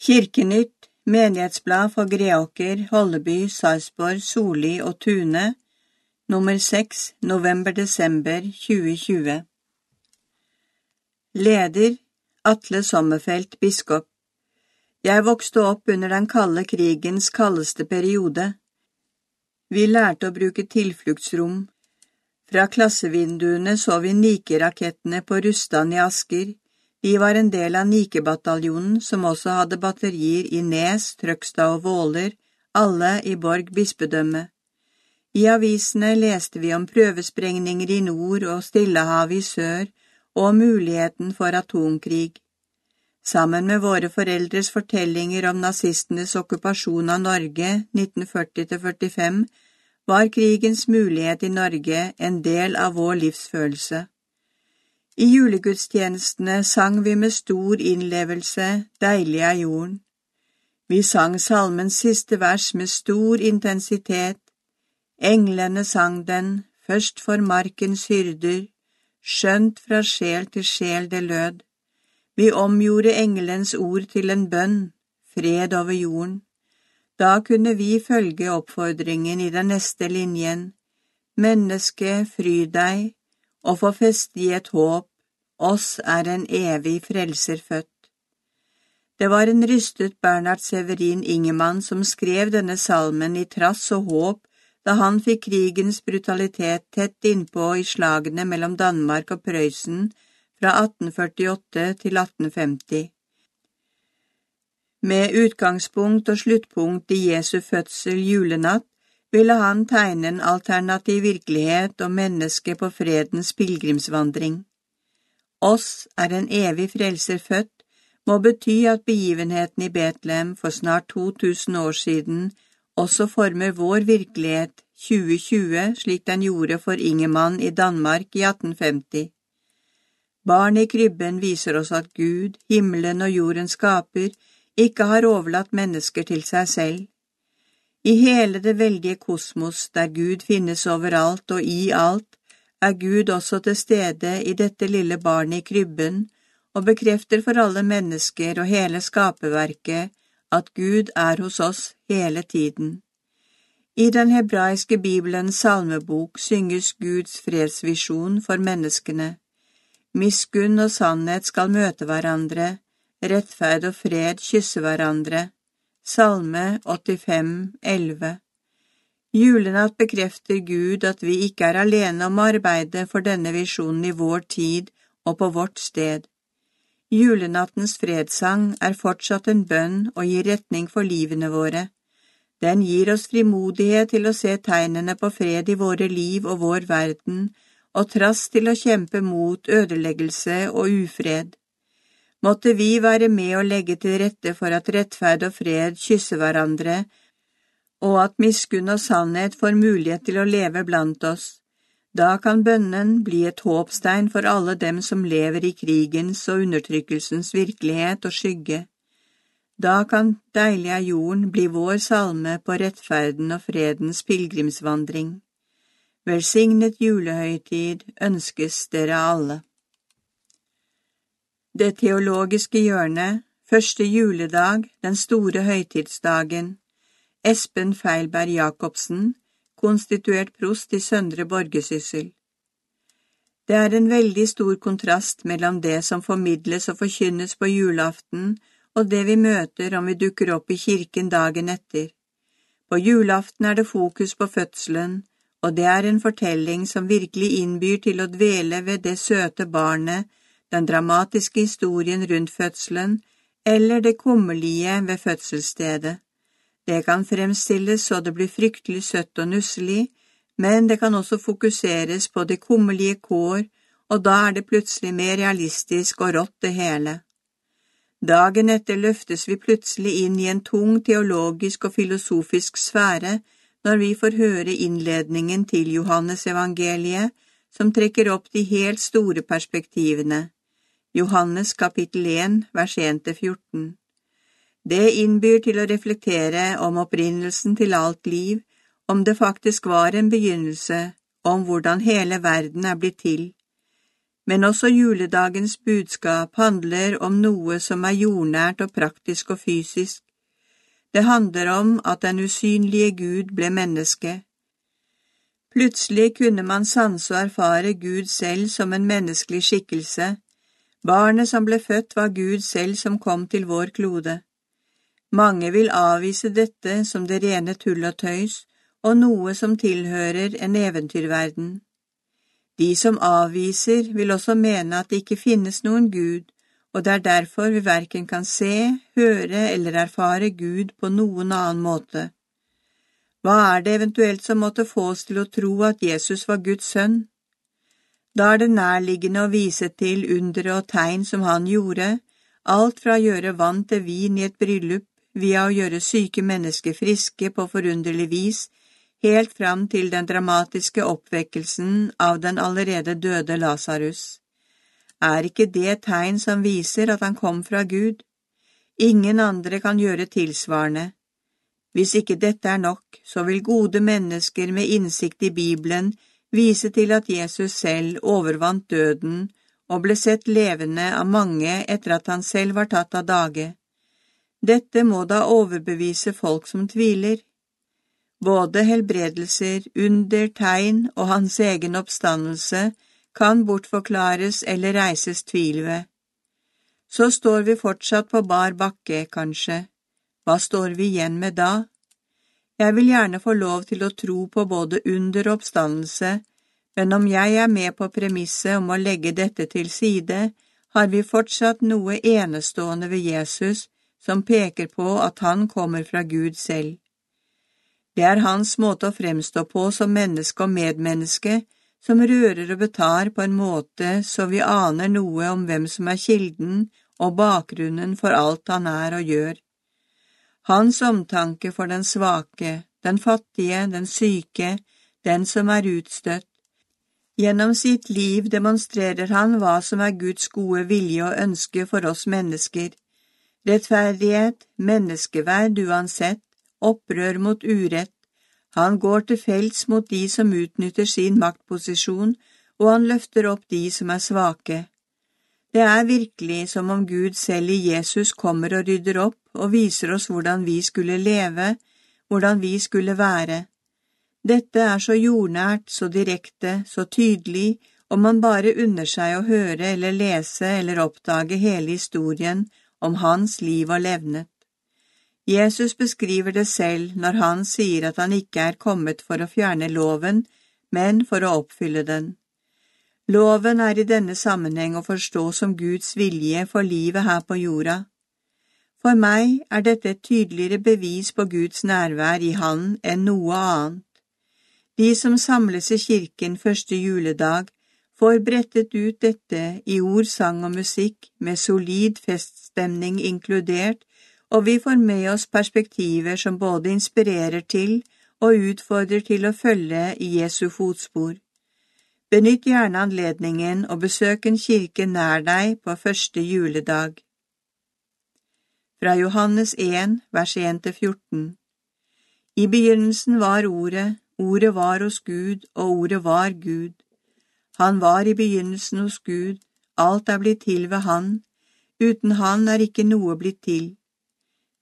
Kirkenytt, menighetsblad for Greåker, Holleby, Sarpsborg, Soli og Tune, nummer 6, november-desember 2020. Leder Atle Sommerfelt, biskop. Jeg vokste opp under den kalde krigens kaldeste periode. Vi lærte å bruke tilfluktsrom. Fra klassevinduene så vi Nike-rakettene på Rustan i Asker. De var en del av Nike-bataljonen, som også hadde batterier i Nes, Trøgstad og Våler, alle i Borg bispedømme. I avisene leste vi om prøvesprengninger i nord og Stillehavet i sør, og om muligheten for atomkrig. Sammen med våre foreldres fortellinger om nazistenes okkupasjon av Norge 1940–45 var krigens mulighet i Norge en del av vår livsfølelse. I julegudstjenestene sang vi med stor innlevelse Deilig er jorden. Vi sang salmens siste vers med stor intensitet. Englene sang den, først for markens hyrder, skjønt fra sjel til sjel det lød. Vi omgjorde engelens ord til en bønn, fred over jorden. Da kunne vi følge oppfordringen i den neste linjen. Menneske, fry deg, og få feste i et håp, oss er en evig frelser født. Det var en rystet Bernhard Severin Ingemann som skrev denne salmen i trass og håp da han fikk krigens brutalitet tett innpå i slagene mellom Danmark og Prøysen fra 1848 til 1850. Med utgangspunkt og sluttpunkt i Jesu fødsel julenatt ville han tegne en alternativ virkelighet og menneske på fredens pilgrimsvandring. Oss er en evig frelser født må bety at begivenheten i Betlehem for snart 2000 år siden også former vår virkelighet 2020 slik den gjorde for Ingemann i Danmark i 1850. Barn i krybben viser oss at Gud, himmelen og jorden skaper, ikke har overlatt mennesker til seg selv. I hele det veldige kosmos, der Gud finnes overalt og i alt, er Gud også til stede i dette lille barnet i krybben og bekrefter for alle mennesker og hele skaperverket at Gud er hos oss hele tiden. I den hebraiske bibelens salmebok synges Guds fredsvisjon for menneskene. Miskunn og sannhet skal møte hverandre, rettferd og fred kysse hverandre. Salme 85, 11 Julenatt bekrefter Gud at vi ikke er alene om arbeidet for denne visjonen i vår tid og på vårt sted. Julenattens fredssang er fortsatt en bønn og gir retning for livene våre. Den gir oss frimodighet til å se tegnene på fred i våre liv og vår verden, og trass til å kjempe mot ødeleggelse og ufred. Måtte vi være med å legge til rette for at rettferd og fred kysser hverandre, og at miskunn og sannhet får mulighet til å leve blant oss. Da kan bønnen bli et håpstein for alle dem som lever i krigens og undertrykkelsens virkelighet og skygge. Da kan Deilig er jorden bli vår salme på rettferden og fredens pilgrimsvandring. Velsignet julehøytid ønskes dere alle. Det teologiske hjørnet, første juledag, den store høytidsdagen, Espen Feilberg Jacobsen, konstituert prost i Søndre Borgesyssel. Det er en veldig stor kontrast mellom det som formidles og forkynnes på julaften, og det vi møter om vi dukker opp i kirken dagen etter. På julaften er det fokus på fødselen, og det er en fortelling som virkelig innbyr til å dvele ved det søte barnet, den dramatiske historien rundt fødselen, eller det kummerlige ved fødselsstedet. Det kan fremstilles så det blir fryktelig søtt og nusselig, men det kan også fokuseres på det kummerlige kår, og da er det plutselig mer realistisk og rått det hele. Dagen etter løftes vi plutselig inn i en tung teologisk og filosofisk sfære når vi får høre innledningen til Johannes evangeliet, som trekker opp de helt store perspektivene. Johannes kapittel 1, vers 1–14. Det innbyr til å reflektere om opprinnelsen til alt liv, om det faktisk var en begynnelse, om hvordan hele verden er blitt til. Men også juledagens budskap handler om noe som er jordnært og praktisk og fysisk. Det handler om at den usynlige Gud ble menneske. Plutselig kunne man sanse og erfare Gud selv som en menneskelig skikkelse. Barnet som ble født var Gud selv som kom til vår klode. Mange vil avvise dette som det rene tull og tøys, og noe som tilhører en eventyrverden. De som avviser, vil også mene at det ikke finnes noen Gud, og det er derfor vi verken kan se, høre eller erfare Gud på noen annen måte. Hva er det eventuelt som måtte få oss til å tro at Jesus var Guds sønn? Da er det nærliggende å vise til undere og tegn som han gjorde, alt fra å gjøre vann til vin i et bryllup, via å gjøre syke mennesker friske på forunderlig vis, helt fram til den dramatiske oppvekkelsen av den allerede døde Lasarus. Er ikke det tegn som viser at han kom fra Gud? Ingen andre kan gjøre tilsvarende. Hvis ikke dette er nok, så vil gode mennesker med innsikt i Bibelen vise til at Jesus selv overvant døden og ble sett levende av mange etter at han selv var tatt av dage. Dette må da overbevise folk som tviler. Både helbredelser, under, tegn og hans egen oppstandelse kan bortforklares eller reises tvil ved. Så står vi fortsatt på bar bakke, kanskje. Hva står vi igjen med da? Jeg vil gjerne få lov til å tro på både under og oppstandelse, men om jeg er med på premisset om å legge dette til side, har vi fortsatt noe enestående ved Jesus som peker på at han kommer fra Gud selv. Det er hans måte å fremstå på som menneske og medmenneske, som rører og betar på en måte så vi aner noe om hvem som er kilden og bakgrunnen for alt han er og gjør. Hans omtanke for den svake, den fattige, den syke, den som er utstøtt. Gjennom sitt liv demonstrerer han hva som er Guds gode vilje og ønske for oss mennesker. Rettferdighet, menneskeverd uansett, opprør mot urett. Han går til felts mot de som utnytter sin maktposisjon, og han løfter opp de som er svake. Det er virkelig som om Gud selv i Jesus kommer og rydder opp og viser oss hvordan vi skulle leve, hvordan vi skulle være. Dette er så jordnært, så direkte, så tydelig, om man bare unner seg å høre eller lese eller oppdage hele historien om hans liv og levnet. Jesus beskriver det selv når han sier at han ikke er kommet for å fjerne loven, men for å oppfylle den. Loven er i denne sammenheng å forstå som Guds vilje for livet her på jorda. For meg er dette et tydeligere bevis på Guds nærvær i Han enn noe annet. De som samles i kirken første juledag, får brettet ut dette i ord, sang og musikk, med solid feststemning inkludert, og vi får med oss perspektiver som både inspirerer til og utfordrer til å følge i Jesu fotspor. Benytt gjerne anledningen og besøk en kirke nær deg på første juledag. Fra Johannes 1, vers 1–14 I begynnelsen var Ordet, Ordet var hos Gud, og Ordet var Gud. Han var i begynnelsen hos Gud, alt er blitt til ved Han, uten Han er ikke noe blitt til.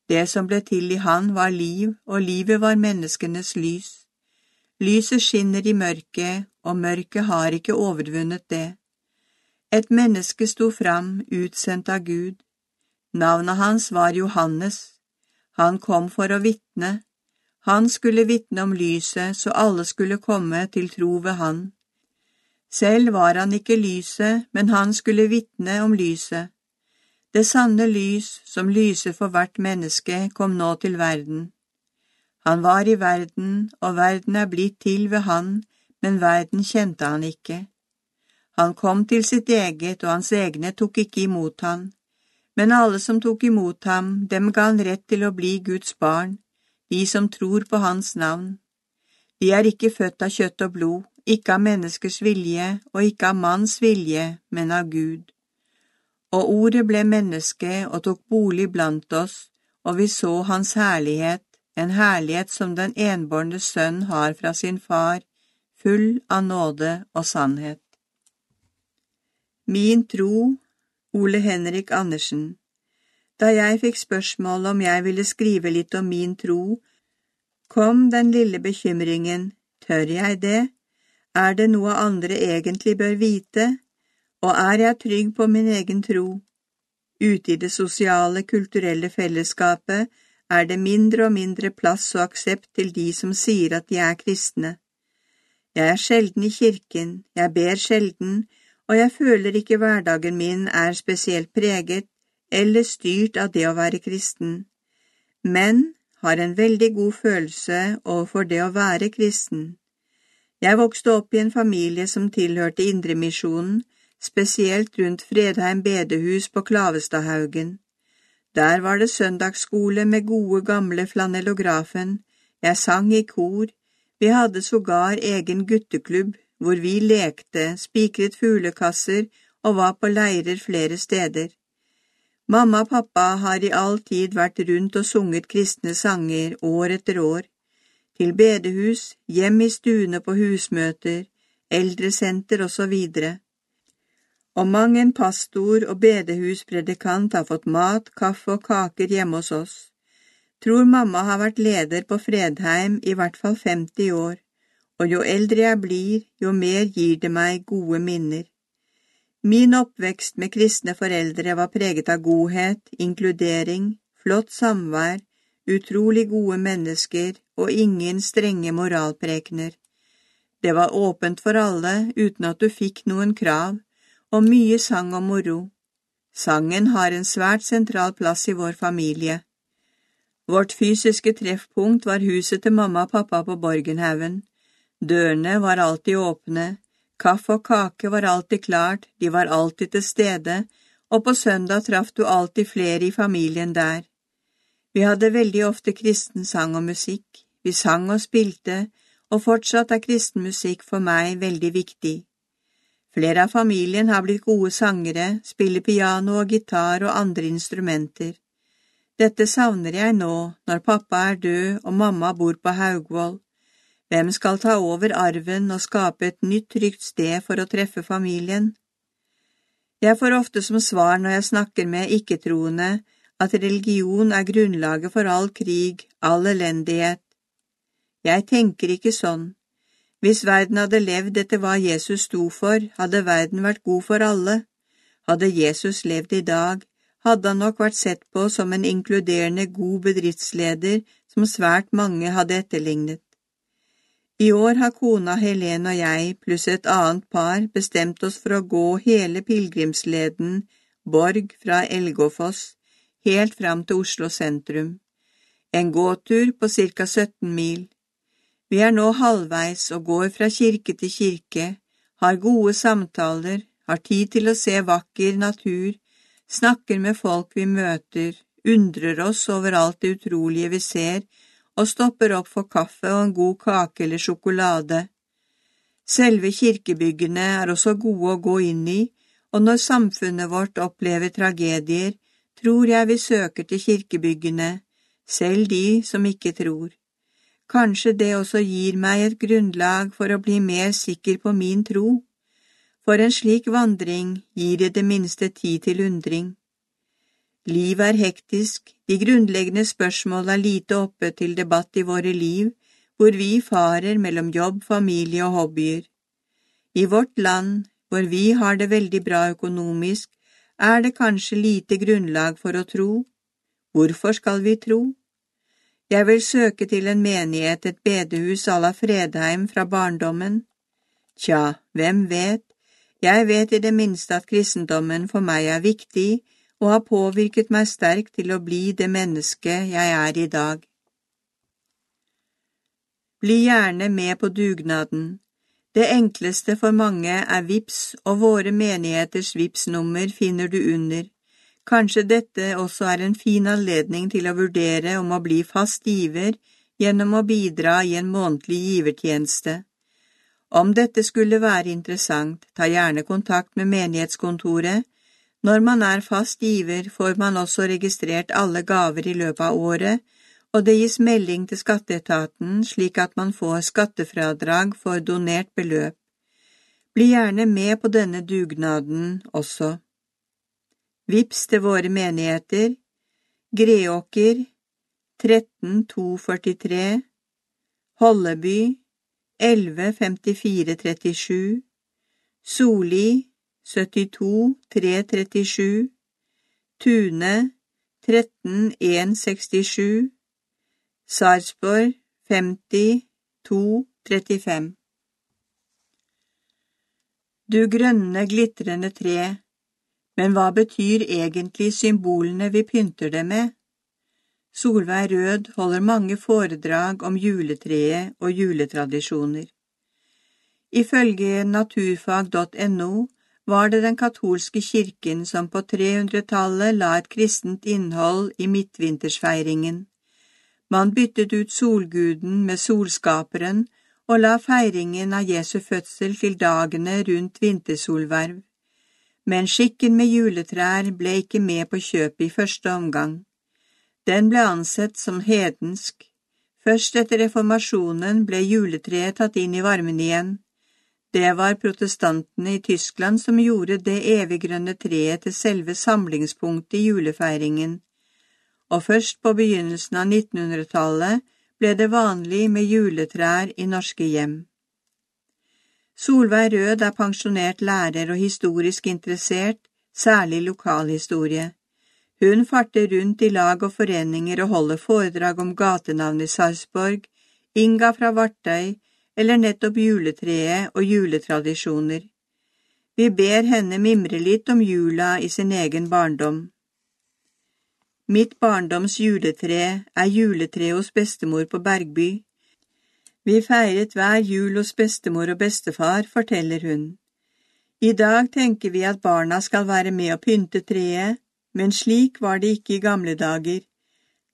Det som ble til i han var liv, og livet var menneskenes lys. Lyset skinner i mørket, og mørket har ikke overvunnet det. Et menneske sto fram, utsendt av Gud. Navnet hans var Johannes. Han kom for å vitne. Han skulle vitne om lyset, så alle skulle komme til tro ved han. Selv var han ikke lyset, men han skulle vitne om lyset. Det sanne lys, som lyser for hvert menneske, kom nå til verden. Han var i verden, og verden er blitt til ved han, men verden kjente han ikke. Han kom til sitt eget, og hans egne tok ikke imot han. Men alle som tok imot ham, dem ga han rett til å bli Guds barn, de som tror på hans navn. De er ikke født av kjøtt og blod, ikke av menneskers vilje og ikke av manns vilje, men av Gud. Og ordet ble menneske og tok bolig blant oss, og vi så hans herlighet, en herlighet som den enbårne sønn har fra sin far, full av nåde og sannhet. Min tro, Ole Henrik Andersen. Da jeg fikk spørsmål om jeg ville skrive litt om min tro, kom den lille bekymringen, tør jeg det? Er det noe andre egentlig bør vite? Og er jeg trygg på min egen tro? Ute i det sosiale, kulturelle fellesskapet er det mindre og mindre plass og aksept til de som sier at de er kristne. Jeg er sjelden i kirken, jeg ber sjelden, og jeg føler ikke hverdagen min er spesielt preget eller styrt av det å være kristen, men har en veldig god følelse overfor det å være kristen. Jeg vokste opp i en familie som tilhørte Indremisjonen, spesielt rundt Fredheim bedehus på Klavestadhaugen. Der var det søndagsskole med gode gamle flanellografen, jeg sang i kor, vi hadde sågar egen gutteklubb hvor vi lekte, spikret fuglekasser og var på leirer flere steder. Mamma og pappa har i all tid vært rundt og sunget kristne sanger år etter år, til bedehus, hjem i stuene på husmøter, eldresenter og så videre. Og mang en pastor og bedehuspredikant har fått mat, kaffe og kaker hjemme hos oss. Tror mamma har vært leder på Fredheim i hvert fall 50 år og jo eldre jeg blir, jo mer gir det meg gode minner. Min oppvekst med kristne foreldre var preget av godhet, inkludering, flott samvær, utrolig gode mennesker og ingen strenge moralprekener. Det var åpent for alle uten at du fikk noen krav, og mye sang og moro. Sangen har en svært sentral plass i vår familie. Vårt fysiske treffpunkt var huset til mamma og pappa på Borgenhaugen, Dørene var alltid åpne, kaffe og kake var alltid klart, de var alltid til stede, og på søndag traff du alltid flere i familien der. Vi hadde veldig ofte kristen sang og musikk, vi sang og spilte, og fortsatt er kristen musikk for meg veldig viktig. Flere av familien har blitt gode sangere, spiller piano og gitar og andre instrumenter. Dette savner jeg nå, når pappa er død og mamma bor på Haugvoll. Hvem skal ta over arven og skape et nytt trygt sted for å treffe familien? Jeg får ofte som svar når jeg snakker med ikke-troende at religion er grunnlaget for all krig, all elendighet. Jeg tenker ikke sånn. Hvis verden hadde levd etter hva Jesus sto for, hadde verden vært god for alle. Hadde Jesus levd i dag, hadde han nok vært sett på som en inkluderende god bedriftsleder som svært mange hadde etterlignet. I år har kona Helene og jeg pluss et annet par bestemt oss for å gå hele pilegrimsleden Borg fra Elgåfoss helt fram til Oslo sentrum. En gåtur på ca 17 mil. Vi er nå halvveis og går fra kirke til kirke, har gode samtaler, har tid til å se vakker natur, snakker med folk vi møter, undrer oss over alt det utrolige vi ser, og stopper opp for kaffe og en god kake eller sjokolade. Selve kirkebyggene er også gode å gå inn i, og når samfunnet vårt opplever tragedier, tror jeg vi søker til kirkebyggene, selv de som ikke tror. Kanskje det også gir meg et grunnlag for å bli mer sikker på min tro. For en slik vandring gir i det minste tid til undring. Livet er hektisk, de grunnleggende spørsmål er lite oppe til debatt i våre liv, hvor vi farer mellom jobb, familie og hobbyer. I vårt land, hvor vi har det veldig bra økonomisk, er det kanskje lite grunnlag for å tro. Hvorfor skal vi tro? Jeg vil søke til en menighet, et bedehus à la Fredheim fra barndommen. Tja, hvem vet, jeg vet i det minste at kristendommen for meg er viktig, og har påvirket meg sterkt til å bli det mennesket jeg er i dag. Bli gjerne med på dugnaden. Det enkleste for mange er VIPS, og våre menigheters VIPS-nummer finner du under. Kanskje dette også er en fin anledning til å vurdere om å bli fast giver gjennom å bidra i en månedlig givertjeneste. Om dette skulle være interessant, ta gjerne kontakt med menighetskontoret, når man er fast giver, får man også registrert alle gaver i løpet av året, og det gis melding til skatteetaten slik at man får skattefradrag for donert beløp. Bli gjerne med på denne dugnaden også. Vips til våre menigheter, Greåker 13243, Holleby 115437, Soli 72337, Tune 13167, Sarpsborg 5235. Du grønne, glitrende tre, men hva betyr egentlig symbolene vi pynter det med? Solveig Rød holder mange foredrag om juletreet og juletradisjoner. Ifølge naturfag.no var det den katolske kirken som på 300-tallet la et kristent innhold i midtvintersfeiringen. Man byttet ut solguden med solskaperen og la feiringen av Jesu fødsel til dagene rundt vintersolverv. Men skikken med juletrær ble ikke med på kjøpet i første omgang. Den ble ansett som hedensk. Først etter reformasjonen ble juletreet tatt inn i varmen igjen. Det var protestantene i Tyskland som gjorde det eviggrønne treet til selve samlingspunktet i julefeiringen, og først på begynnelsen av 1900-tallet ble det vanlig med juletrær i norske hjem. Solveig Rød er pensjonert lærer og historisk interessert, særlig lokalhistorie. Hun farter rundt i lag og foreninger og holder foredrag om gatenavn i Sarpsborg, Inga fra Vartøy, eller nettopp juletreet og juletradisjoner. Vi ber henne mimre litt om jula i sin egen barndom. Mitt barndoms juletre er juletreet hos bestemor på Bergby. Vi feiret hver jul hos bestemor og bestefar, forteller hun. I dag tenker vi at barna skal være med å pynte treet, men slik var det ikke i gamle dager.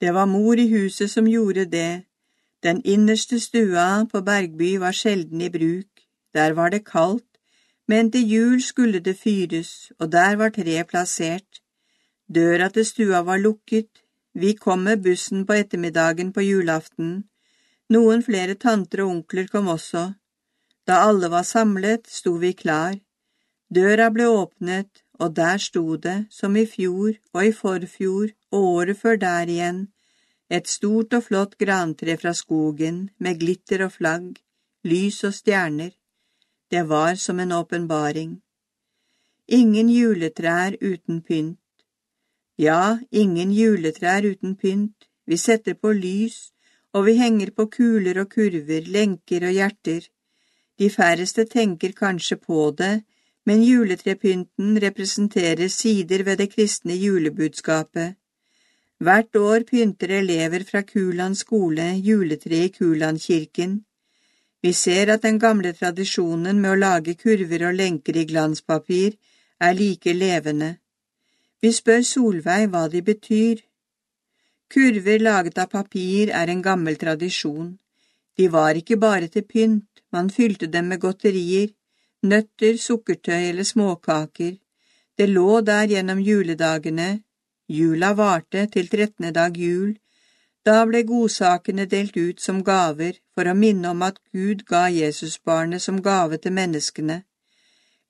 Det var mor i huset som gjorde det, den innerste stua på Bergby var sjelden i bruk, der var det kaldt, men til jul skulle det fyres, og der var treet plassert. Døra til stua var lukket, vi kom med bussen på ettermiddagen på julaften. Noen flere tanter og onkler kom også. Da alle var samlet, sto vi klar. Døra ble åpnet, og der sto det, som i fjor og i forfjor og året før der igjen, et stort og flott grantre fra skogen med glitter og flagg, lys og stjerner. Det var som en åpenbaring. Ingen juletrær uten pynt. Ja, ingen juletrær uten pynt. Vi setter på lys, og vi henger på kuler og kurver, lenker og hjerter. De færreste tenker kanskje på det, men juletrepynten representerer sider ved det kristne julebudskapet. Hvert år pynter elever fra Kuland skole juletre i Kulandkirken. Vi ser at den gamle tradisjonen med å lage kurver og lenker i glanspapir er like levende. Vi spør Solveig hva de betyr. Kurver laget av papir er en gammel tradisjon. De var ikke bare til pynt, man fylte dem med godterier, nøtter, sukkertøy eller småkaker. Det lå der gjennom juledagene, Jula varte til trettende dag jul. Da ble godsakene delt ut som gaver for å minne om at Gud ga Jesusbarnet som gave til menneskene.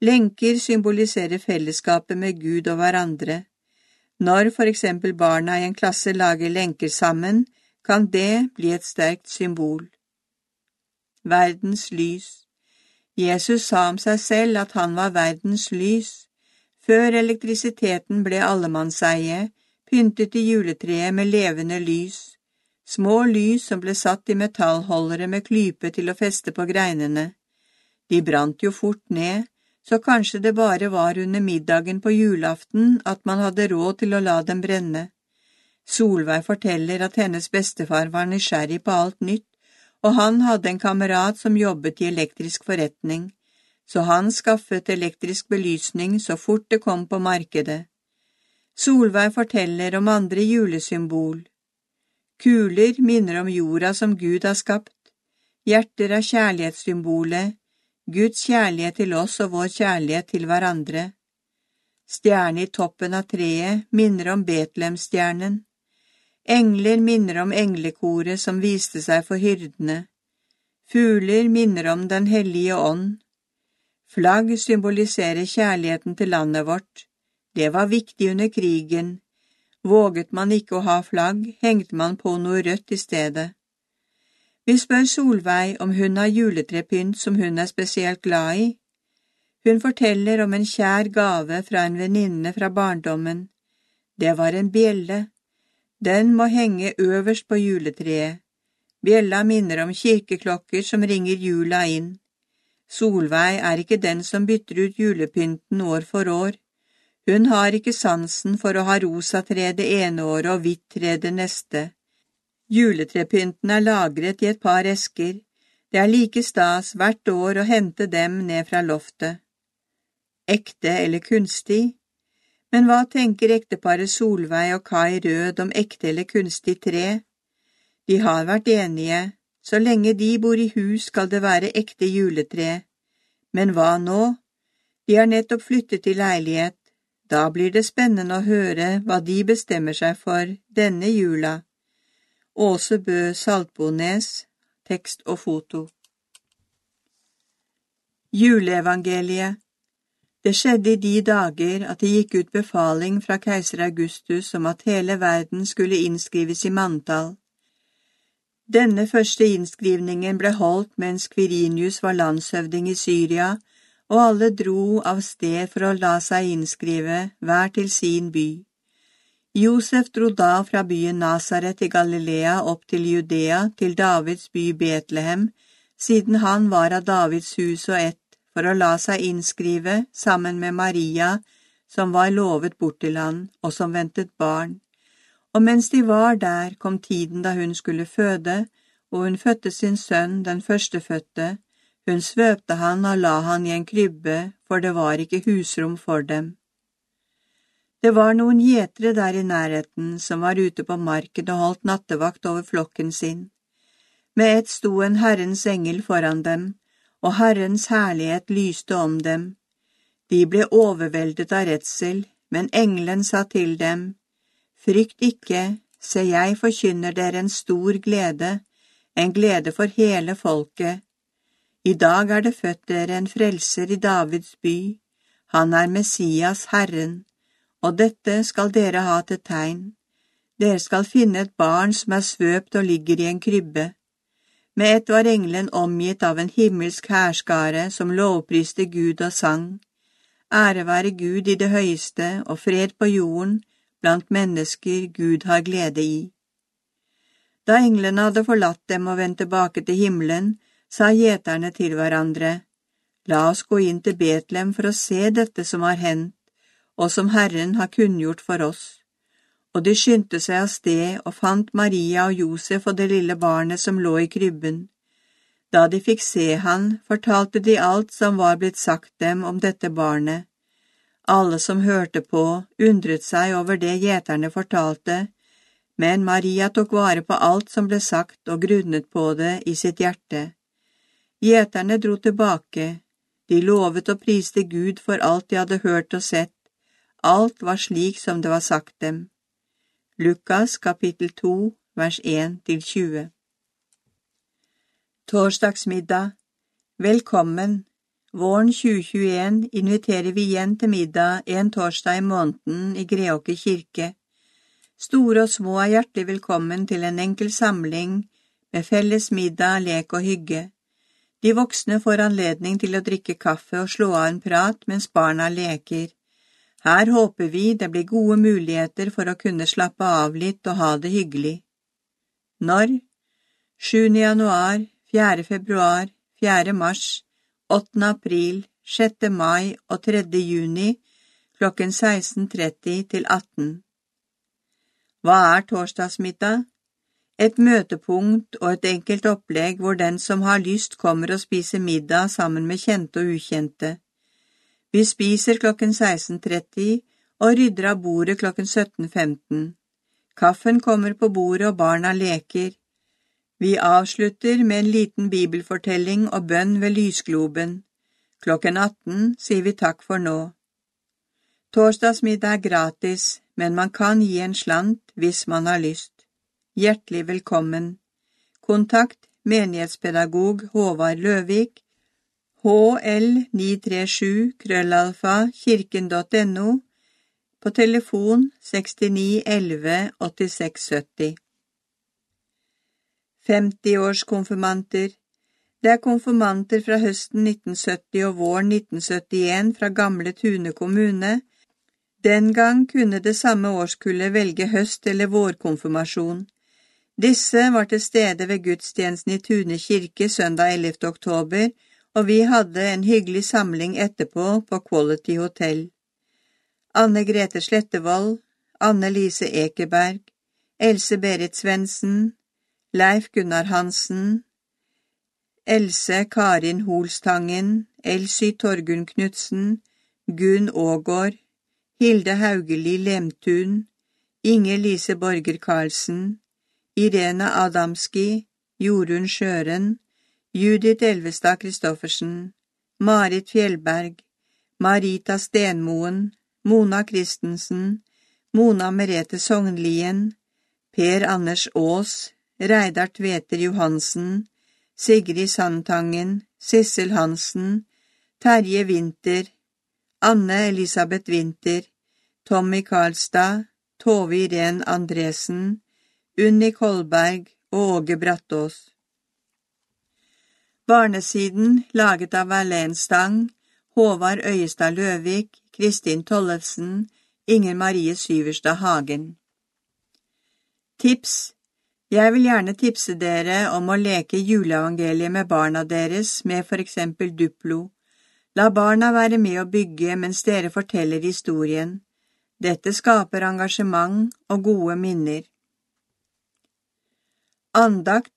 Lenker symboliserer fellesskapet med Gud og hverandre. Når for eksempel barna i en klasse lager lenker sammen, kan det bli et sterkt symbol. Verdens lys Jesus sa om seg selv at han var verdens lys. Før elektrisiteten ble allemannseie, pyntet de juletreet med levende lys, små lys som ble satt i metallholdere med klype til å feste på greinene. De brant jo fort ned, så kanskje det bare var under middagen på julaften at man hadde råd til å la dem brenne. Solveig forteller at hennes bestefar var nysgjerrig på alt nytt, og han hadde en kamerat som jobbet i elektrisk forretning så han skaffet elektrisk belysning så fort det kom på markedet. Solveig forteller om andre julesymbol. Kuler minner om jorda som Gud har skapt. Hjerter er kjærlighetssymbolet, Guds kjærlighet til oss og vår kjærlighet til hverandre. Stjerne i toppen av treet minner om Betlehemstjernen. Engler minner om englekoret som viste seg for hyrdene. Fugler minner om Den hellige ånd. Flagg symboliserer kjærligheten til landet vårt. Det var viktig under krigen. Våget man ikke å ha flagg, hengte man på noe rødt i stedet. Vi spør Solveig om hun har juletrepynt som hun er spesielt glad i. Hun forteller om en kjær gave fra en venninne fra barndommen. Det var en bjelle. Den må henge øverst på juletreet. Bjella minner om kirkeklokker som ringer jula inn. Solveig er ikke den som bytter ut julepynten år for år. Hun har ikke sansen for å ha rosa tre det ene året og hvitt tre det neste. Juletrepynten er lagret i et par esker. Det er like stas hvert år å hente dem ned fra loftet. Ekte eller kunstig? Men hva tenker ekteparet Solveig og Kai Rød om ekte eller kunstig tre? De har vært enige, så lenge de bor i hus skal det være ekte juletre. Men hva nå? De har nettopp flyttet til leilighet. Da blir det spennende å høre hva de bestemmer seg for denne jula. Åse Bø Saltbones, tekst og foto. Juleevangeliet det skjedde i de dager at det gikk ut befaling fra keiser Augustus om at hele verden skulle innskrives i manntall. Denne første innskrivningen ble holdt mens Quirinius var landshøvding i Syria, og alle dro av sted for å la seg innskrive, hver til sin by. Josef dro da fra byen Nazaret i Galilea opp til Judea, til Davids by Betlehem, siden han var av Davids hus og ett for å la seg innskrive sammen med Maria, som var lovet bort til han, og som ventet barn. Og mens de var der, kom tiden da hun skulle føde, og hun fødte sin sønn, den førstefødte. Hun svøpte han og la han i en krybbe, for det var ikke husrom for dem. Det var noen gjetere der i nærheten som var ute på marken og holdt nattevakt over flokken sin. Med ett sto en Herrens engel foran dem, og Herrens herlighet lyste om dem. De ble overveldet av redsel, men engelen sa til dem, Frykt ikke, se jeg forkynner dere en stor glede, en glede for hele folket. I dag er det født dere en frelser i Davids by, han er Messias, Herren, og dette skal dere ha til tegn. Dere skal finne et barn som er svøpt og ligger i en krybbe. Med ett var engelen omgitt av en himmelsk hærskare som lovpriste Gud og sang. Ære være Gud i det høyeste og fred på jorden blant mennesker Gud har glede i. Da englene hadde forlatt dem og vendt tilbake til himmelen, sa gjeterne til hverandre, La oss gå inn til Betlehem for å se dette som har hendt, og som Herren har kunngjort for oss og de skyndte seg av sted og fant Maria og Josef og det lille barnet som lå i krybben. Da de fikk se han, fortalte de alt som var blitt sagt dem om dette barnet. Alle som hørte på, undret seg over det gjeterne fortalte, men Maria tok vare på alt som ble sagt og grunnet på det i sitt hjerte. Gjeterne dro tilbake, de lovet og priste Gud for alt de hadde hørt og sett, alt var slik som det var sagt dem. Lukas kapittel 2, vers 1–20 Torsdagsmiddag Velkommen! Våren 2021 inviterer vi igjen til middag en torsdag i måneden i Greåker kirke. Store og små er hjertelig velkommen til en enkel samling med felles middag, lek og hygge. De voksne får anledning til å drikke kaffe og slå av en prat mens barna leker. Her håper vi det blir gode muligheter for å kunne slappe av litt og ha det hyggelig. Når? 7. januar, 4. februar, 4. mars, 8. april, 6. mai og 3. juni klokken 16.30 til 18. Hva er torsdagsmiddag? Et møtepunkt og et enkelt opplegg hvor den som har lyst kommer og spiser middag sammen med kjente og ukjente. Vi spiser klokken 16.30 og rydder av bordet klokken 17.15. Kaffen kommer på bordet og barna leker. Vi avslutter med en liten bibelfortelling og bønn ved lysgloben. Klokken 18 sier vi takk for nå. Torsdagsmiddag er gratis, men man kan gi en slant hvis man har lyst. Hjertelig velkommen. Kontakt menighetspedagog Håvard Løvik hl937 krøllalfa kirken.no, på telefon 69 11 86 70. 50-årskonfirmanter Det er konfirmanter fra høsten 1970 og våren 1971 fra gamle Tune kommune. Den gang kunne det samme årskullet velge høst- eller vårkonfirmasjon. Disse var til stede ved gudstjenesten i Tune kirke søndag 11. oktober, og vi hadde en hyggelig samling etterpå på Quality Hotel. Anne Grete Slettevold, Anne Lise Ekeberg, Else Berit Svendsen, Leif Gunnar Hansen, Else Karin Holstangen, Elsy Torgunn Knutsen, Gunn Aagaard, Hilde Haugeli Lemtun, Inge Lise Borger Karlsen, Irene Adamski, Jorunn Sjøren, Judith Elvestad Christoffersen, Marit Fjellberg, Marita Stenmoen, Mona Christensen, Mona Merete Sognlien, Per Anders Aas, Reidar Tveter Johansen, Sigrid Sandtangen, Sissel Hansen, Terje Winther, Anne Elisabeth Winther, Tommy Karlstad, Tove Irén Andresen, Unni Kolberg og Åge Brattås. Barnesiden laget av Verlén Stang, Håvard Øyestad Løvik, Kristin Tollefsen, Inger Marie Syverstad Hagen. Tips Jeg vil gjerne tipse dere om å leke juleevangeliet med barna deres med for eksempel Duplo. La barna være med å bygge mens dere forteller historien. Dette skaper engasjement og gode minner. Andakt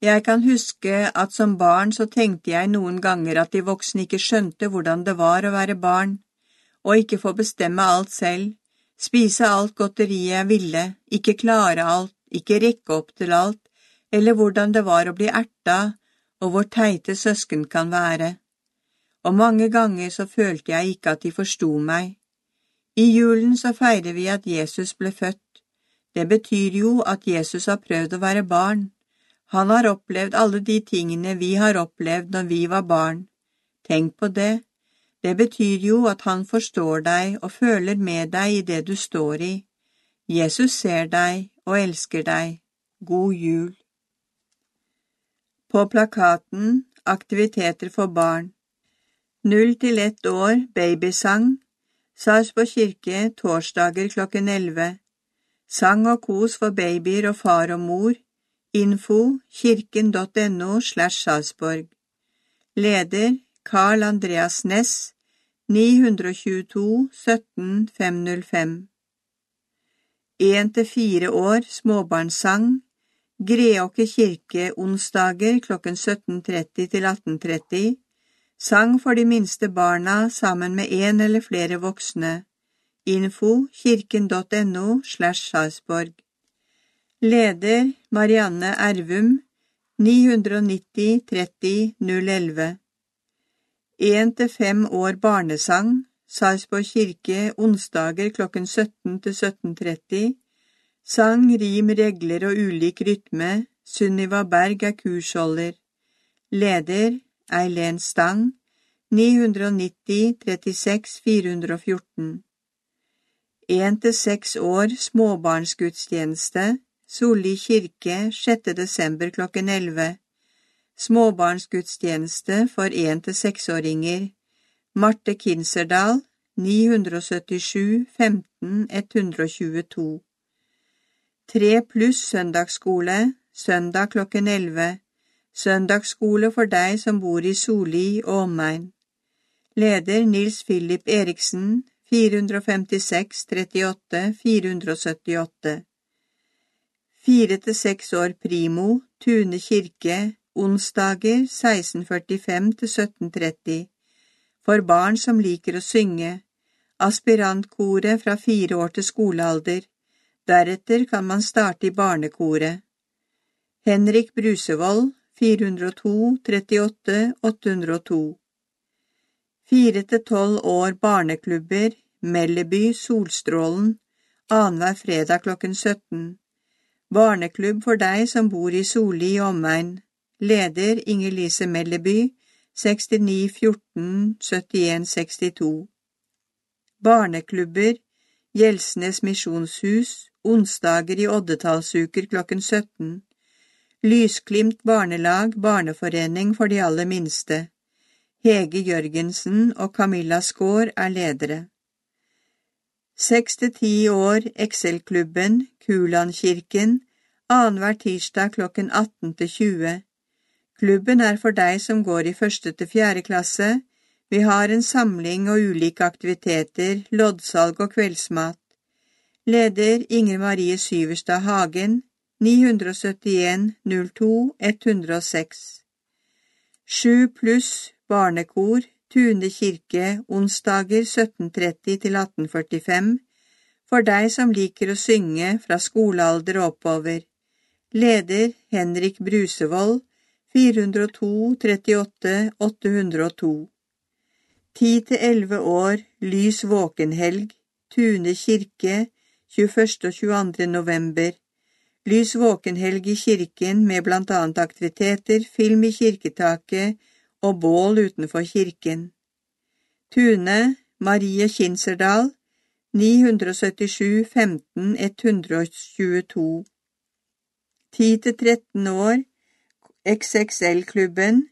Jeg kan huske at som barn så tenkte jeg noen ganger at de voksne ikke skjønte hvordan det var å være barn, og ikke få bestemme alt selv, spise alt godteriet jeg ville, ikke klare alt, ikke rekke opp til alt, eller hvordan det var å bli erta, og hvor teite søsken kan være. Og mange ganger så følte jeg ikke at de forsto meg. I julen så feirer vi at Jesus ble født. Det betyr jo at Jesus har prøvd å være barn. Han har opplevd alle de tingene vi har opplevd når vi var barn. Tenk på det. Det betyr jo at han forstår deg og føler med deg i det du står i. Jesus ser deg og elsker deg. God jul. På plakaten Aktiviteter for barn Null til ett år babysang Sarpsborg kirke torsdager klokken 11 Sang og kos for babyer og far og mor Info kirken.no slash Sarpsborg. Leder Carl Andreas Ness 922 17 505 1 til 4 år småbarnssang Greåker kirke onsdager klokken 17.30 til 18.30 Sang for de minste barna sammen med en eller flere voksne Info kirken.no slash Sarpsborg. Leder Marianne Ervum 990 30 011 1 til 5 år barnesang Sarpsborg kirke onsdager klokken 17 til 17.30 Sang, rim, regler og ulik rytme Sunniva Berg er kursholder Leder Eileen Stang 990 36 414 1 til 6 år småbarnsgudstjeneste Solli kirke 6. desember klokken 11. Småbarnsgudstjeneste for 1 til 6-åringer. Marte Kinserdal 977 15 122. 3 pluss søndagsskole søndag klokken 11. Søndagsskole for deg som bor i Soli og omegn. Leder Nils Philip Eriksen 456 38 478 Fire til seks år primo, Tune kirke, onsdager 1645 til 1730. For barn som liker å synge. Aspirantkoret fra fire år til skolealder. Deretter kan man starte i barnekoret. Henrik Brusevold, 402 38 802 Fire til tolv år barneklubber, Melleby, Solstrålen, annenhver fredag klokken 17. Barneklubb for deg som bor i Soli i omegn. Leder Inger-Lise Melleby, 69 14 71 62. Barneklubber, Gjelsnes misjonshus, onsdager i oddetallsuker klokken 17. Lysglimt barnelag, barneforening for de aller minste. Hege Jørgensen og Camilla Skaar er ledere. Seks til ti år Excel-klubben, Kulandkirken, annenhver tirsdag klokken 18 til 20. Klubben er for deg som går i første til fjerde klasse. Vi har en samling og ulike aktiviteter, loddsalg og kveldsmat. Leder Inger Marie Syverstad Hagen, 971 02 106. Sju pluss barnekor, Tune kirke, onsdager 17.30 til 18.45, for deg som liker å synge fra skolealder og oppover. Leder Henrik Brusevold, 402 38 802. 10 til 11 år, lys våkenhelg, Tune kirke, 21. og 22. november. Lys våkenhelg i kirken med blant annet aktiviteter, film i kirketaket og bål utenfor kirken. Tune, Marie Kinserdal, 977 15 122. 10 til 13 år, XXL-klubben,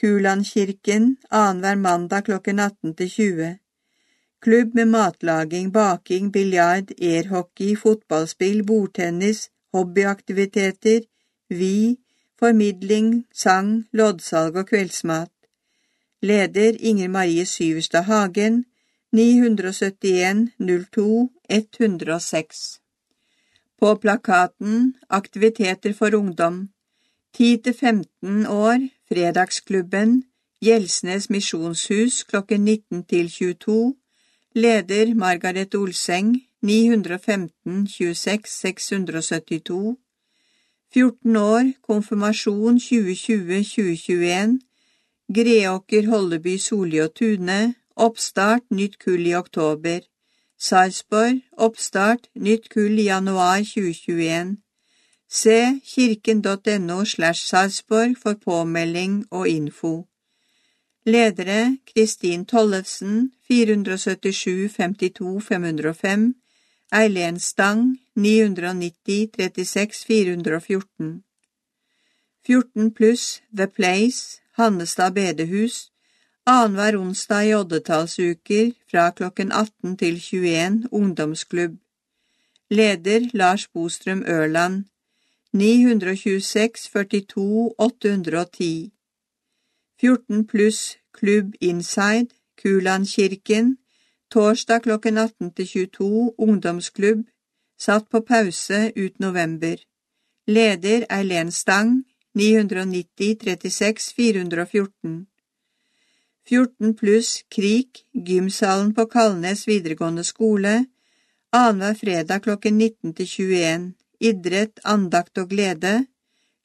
Kulandkirken, annenhver mandag klokken 18 til 20. Klubb med matlaging, baking, biljard, airhockey, fotballspill, bordtennis, hobbyaktiviteter, vi, formidling, sang, loddsalg og kveldsmat. Leder Inger Marie Syverstad Hagen, 971 02 106. På plakaten Aktiviteter for ungdom 10–15 år, Fredagsklubben, Gjelsnes misjonshus klokken 19 til 22, leder Margaret Olseng, 915 26 672, 14 år, konfirmasjon 2020-2021, Greåker Holleby Solli og Tune, oppstart nytt kull i oktober, Sarpsborg, oppstart nytt kull i januar 2021, Se kirken.no slash Sarpsborg for påmelding og info. Ledere Kristin Tollefsen 477 52 505 Eileen Stang 990 36 414 14 pluss The Place Hannestad bedehus. Annenhver onsdag i oddetallsuker fra klokken 18 til 21 ungdomsklubb. Leder Lars Bostrøm Ørland 926 42 810 14 pluss Klubb Inside, Kulandkirken, torsdag klokken 18 til 22, ungdomsklubb, satt på pause ut november. Leder Eileen Stang, 990 36 414 14 pluss Krik, gymsalen på Kalnes videregående skole, annenhver fredag klokken 19 til 21 idrett, andakt og glede,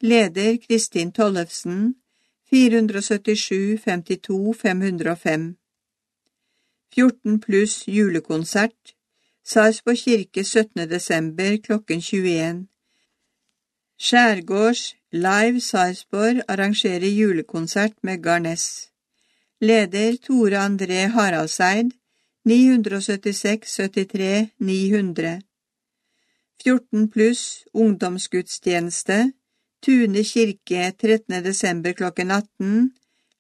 leder Kristin Tollefsen, 477 52 505 14 pluss julekonsert, Sarpsborg kirke 17. desember klokken 21 Skjærgårds Live Sarpsborg arrangerer julekonsert med Garnes. Leder Tore André Haraldseid, 976 73 900 14 pluss ungdomsgudstjeneste, Tune kirke 13. desember klokken 18,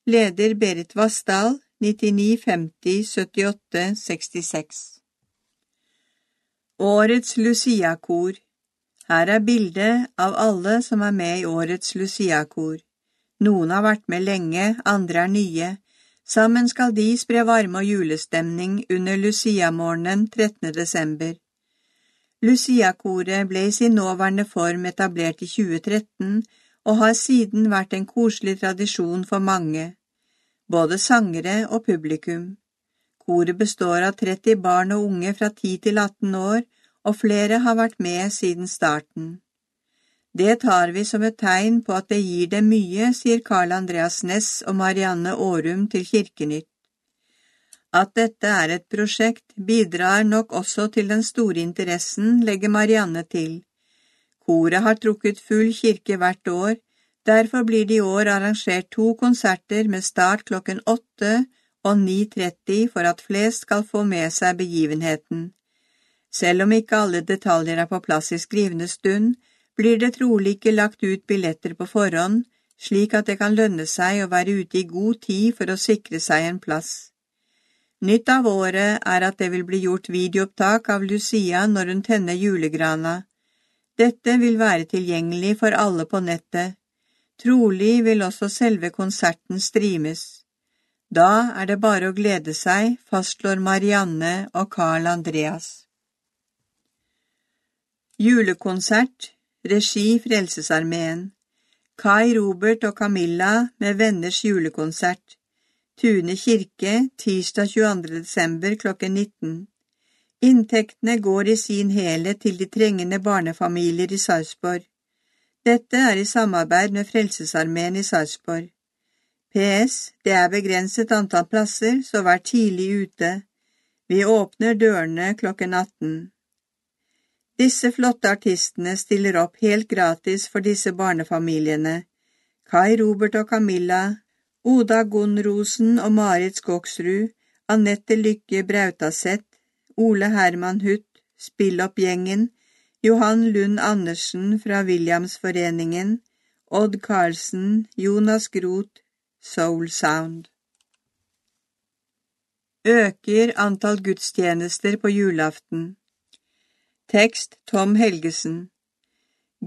leder Berit Vassdal, 99 50 78 66. Årets Lucia-kor Her er bildet av alle som er med i årets Lucia-kor. Noen har vært med lenge, andre er nye. Sammen skal de spre varme og julestemning under Lucia-morgenen 13. desember. Lucia-koret ble i sin nåværende form etablert i 2013 og har siden vært en koselig tradisjon for mange, både sangere og publikum. Koret består av 30 barn og unge fra 10 til 18 år, og flere har vært med siden starten. Det tar vi som et tegn på at det gir dem mye, sier Karl Andreas Ness og Marianne Årum til Kirkenytt. At dette er et prosjekt bidrar nok også til den store interessen, legger Marianne til. Koret har trukket full kirke hvert år, Derfor blir det i år arrangert to konserter med start klokken 8 og 9.30 for at flest skal få med seg begivenheten. Selv om ikke alle detaljer er på plass i skrivende stund, blir det trolig ikke lagt ut billetter på forhånd, slik at det kan lønne seg å være ute i god tid for å sikre seg en plass. Nytt av året er at det vil bli gjort videoopptak av Lucia når hun tenner julegrana. Dette vil være tilgjengelig for alle på nettet. Trolig vil også selve konserten streames. Da er det bare å glede seg, fastslår Marianne og Carl Andreas. Julekonsert, regi Frelsesarmeen. Kai Robert og Camilla med venners julekonsert. Tune kirke, tirsdag 22. desember klokken 19. Inntektene går i sin helhet til de trengende barnefamilier i Sarpsborg. Dette er i samarbeid med Frelsesarmeen i Sarpsborg. PS. Det er begrenset antall plasser, så vær tidlig ute. Vi åpner dørene klokken 18. Disse flotte artistene stiller opp helt gratis for disse barnefamiliene. Kai Robert og Camilla, Oda Gunn-Rosen og Marit Skogsrud, Annette Lykke Brautaseth, Ole Herman Hutt, Spilloppgjengen, Johan Lund Andersen fra Williamsforeningen, Odd Karlsen, Jonas Groth, Soul Sound. Øker antall gudstjenester på julaften. Tekst Tom Helgesen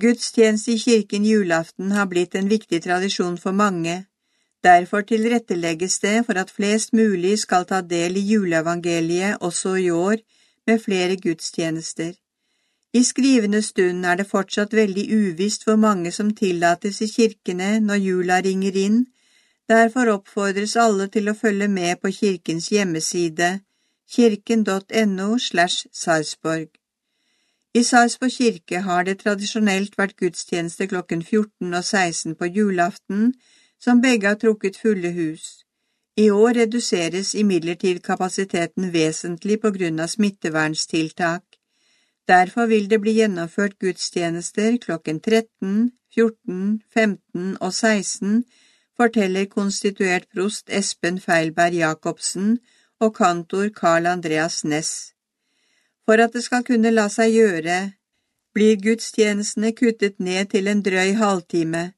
Gudstjeneste i kirken julaften har blitt en viktig tradisjon for mange. Derfor tilrettelegges det for at flest mulig skal ta del i juleevangeliet også i år, med flere gudstjenester. I skrivende stund er det fortsatt veldig uvisst hvor mange som tillates i kirkene når jula ringer inn, derfor oppfordres alle til å følge med på kirkens hjemmeside, kirken.no slash Sarpsborg. I Sarpsborg kirke har det tradisjonelt vært gudstjeneste klokken 14 og 16 på julaften, som begge har trukket fulle hus. I år reduseres imidlertid kapasiteten vesentlig på grunn av smitteverntiltak. Derfor vil det bli gjennomført gudstjenester klokken 13, 14, 15 og 16, forteller konstituert prost Espen Feilberg Jacobsen og kantor Carl Andreas Næss. For at det skal kunne la seg gjøre, blir gudstjenestene kuttet ned til en drøy halvtime.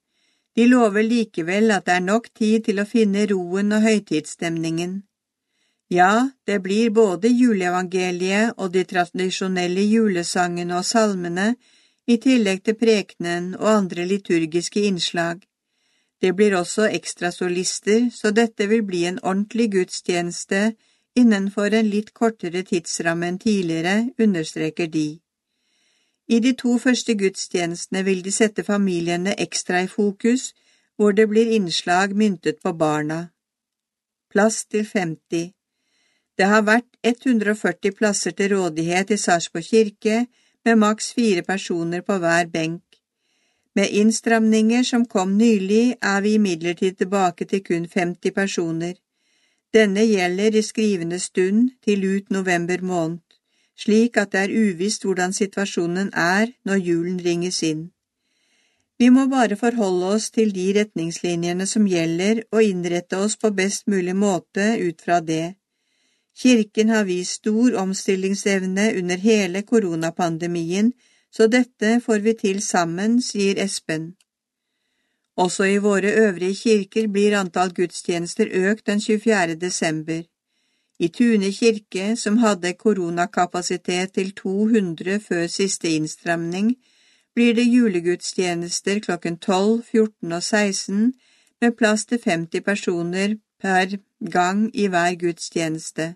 De lover likevel at det er nok tid til å finne roen og høytidsstemningen. Ja, det blir både juleevangeliet og de tradisjonelle julesangene og salmene, i tillegg til prekenen og andre liturgiske innslag. Det blir også ekstrasolister, så dette vil bli en ordentlig gudstjeneste innenfor en litt kortere tidsramme enn tidligere, understreker de. I de to første gudstjenestene vil de sette familiene ekstra i fokus, hvor det blir innslag myntet på barna. Plass til 50 Det har vært 140 plasser til rådighet i Sarpsborg kirke, med maks fire personer på hver benk. Med innstramninger som kom nylig, er vi imidlertid tilbake til kun 50 personer. Denne gjelder i skrivende stund til ut november måned, slik at det er uvisst hvordan situasjonen er når julen ringes inn. Vi må bare forholde oss til de retningslinjene som gjelder, og innrette oss på best mulig måte ut fra det. Kirken har vist stor omstillingsevne under hele koronapandemien, så dette får vi til sammen, sier Espen. Også i våre øvrige kirker blir antall gudstjenester økt den 24. desember. I Tune kirke, som hadde koronakapasitet til 200 før siste innstramning, blir det julegudstjenester klokken 12, 14 og 16 med plass til 50 personer per gang i hver gudstjeneste.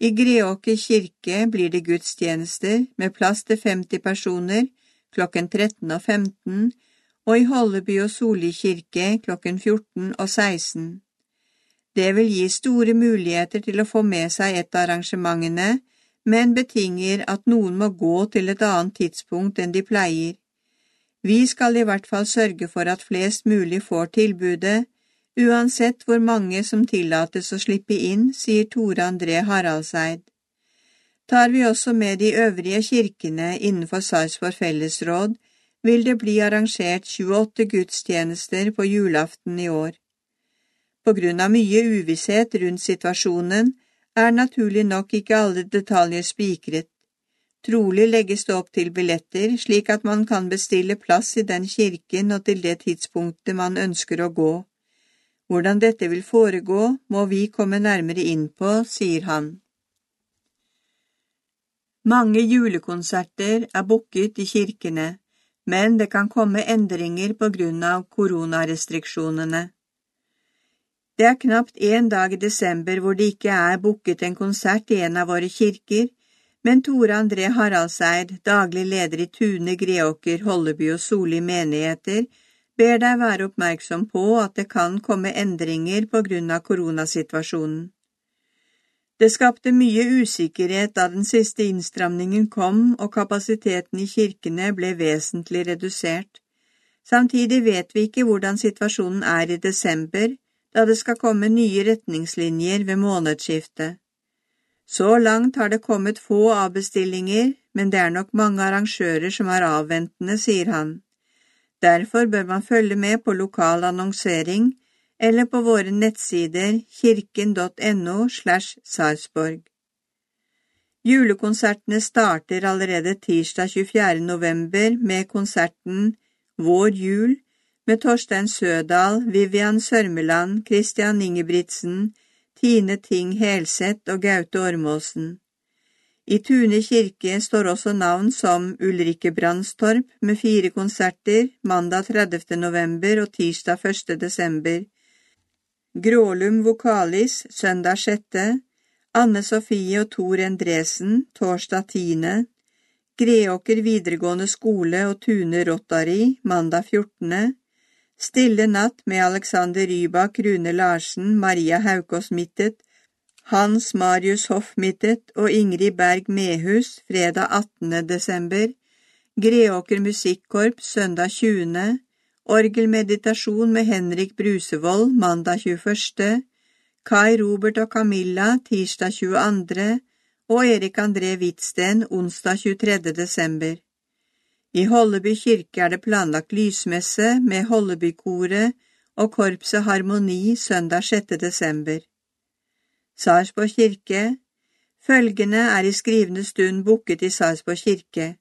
I Greåker kirke blir det gudstjenester med plass til 50 personer klokken 13 og 15 og i Holleby og Soli kirke klokken 14 og 16. Det vil gi store muligheter til å få med seg et av arrangementene, men betinger at noen må gå til et annet tidspunkt enn de pleier. Vi skal i hvert fall sørge for at flest mulig får tilbudet, uansett hvor mange som tillates å slippe inn, sier Tore André Haraldseid. Tar vi også med de øvrige kirkene innenfor Sarpsborg fellesråd, vil det bli arrangert 28 gudstjenester på julaften i år. På grunn av mye uvisshet rundt situasjonen er naturlig nok ikke alle detaljer spikret. Trolig legges det opp til billetter, slik at man kan bestille plass i den kirken og til det tidspunktet man ønsker å gå. Hvordan dette vil foregå, må vi komme nærmere inn på, sier han. Mange julekonserter er booket i kirkene, men det kan komme endringer på grunn av koronarestriksjonene. Det er knapt en dag i desember hvor det ikke er booket en konsert i en av våre kirker, men Tore André Haraldseid, daglig leder i Tune, Greåker, Holleby og Soli menigheter, ber deg være oppmerksom på at det kan komme endringer på grunn av koronasituasjonen. Det skapte mye usikkerhet da den siste innstramningen kom og kapasiteten i kirkene ble vesentlig redusert. Samtidig vet vi ikke hvordan situasjonen er i desember, da det skal komme nye retningslinjer ved månedsskiftet. Så langt har det kommet få avbestillinger, men det er nok mange arrangører som er avventende, sier han. Derfor bør man følge med på lokal annonsering eller på våre nettsider kirken.no slash Sarpsborg. Julekonsertene starter allerede tirsdag 24. november med konserten Vår jul med Torstein Sødal, Vivian Sørmeland, Christian Ingebrigtsen, Tine Ting Helseth og Gaute Ormåsen. I Tune kirke står også navn som Ulrikke Brandstorp med fire konserter mandag 30. november og tirsdag 1. desember. Grålum Vokalis søndag 6. Anne Sofie og Tor Endresen torsdag 10. Greåker videregående skole og Tune Rotary mandag 14. Stille natt med Alexander Rybak, Rune Larsen, Maria Haukås Mittet, Hans Marius Hoff Mittet og Ingrid Berg Mehus fredag 18. desember, Greåker Musikkorps søndag 20., Orgelmeditasjon med Henrik Brusevold mandag 21., Kai Robert og Camilla tirsdag 22. og Erik André Hvitsten onsdag 23. desember. I Holleby kirke er det planlagt lysmesse med Hollebykoret og Korpset Harmoni søndag 6. desember. Sarpsborg kirke Følgende er i skrivende stund booket i Sarpsborg kirke.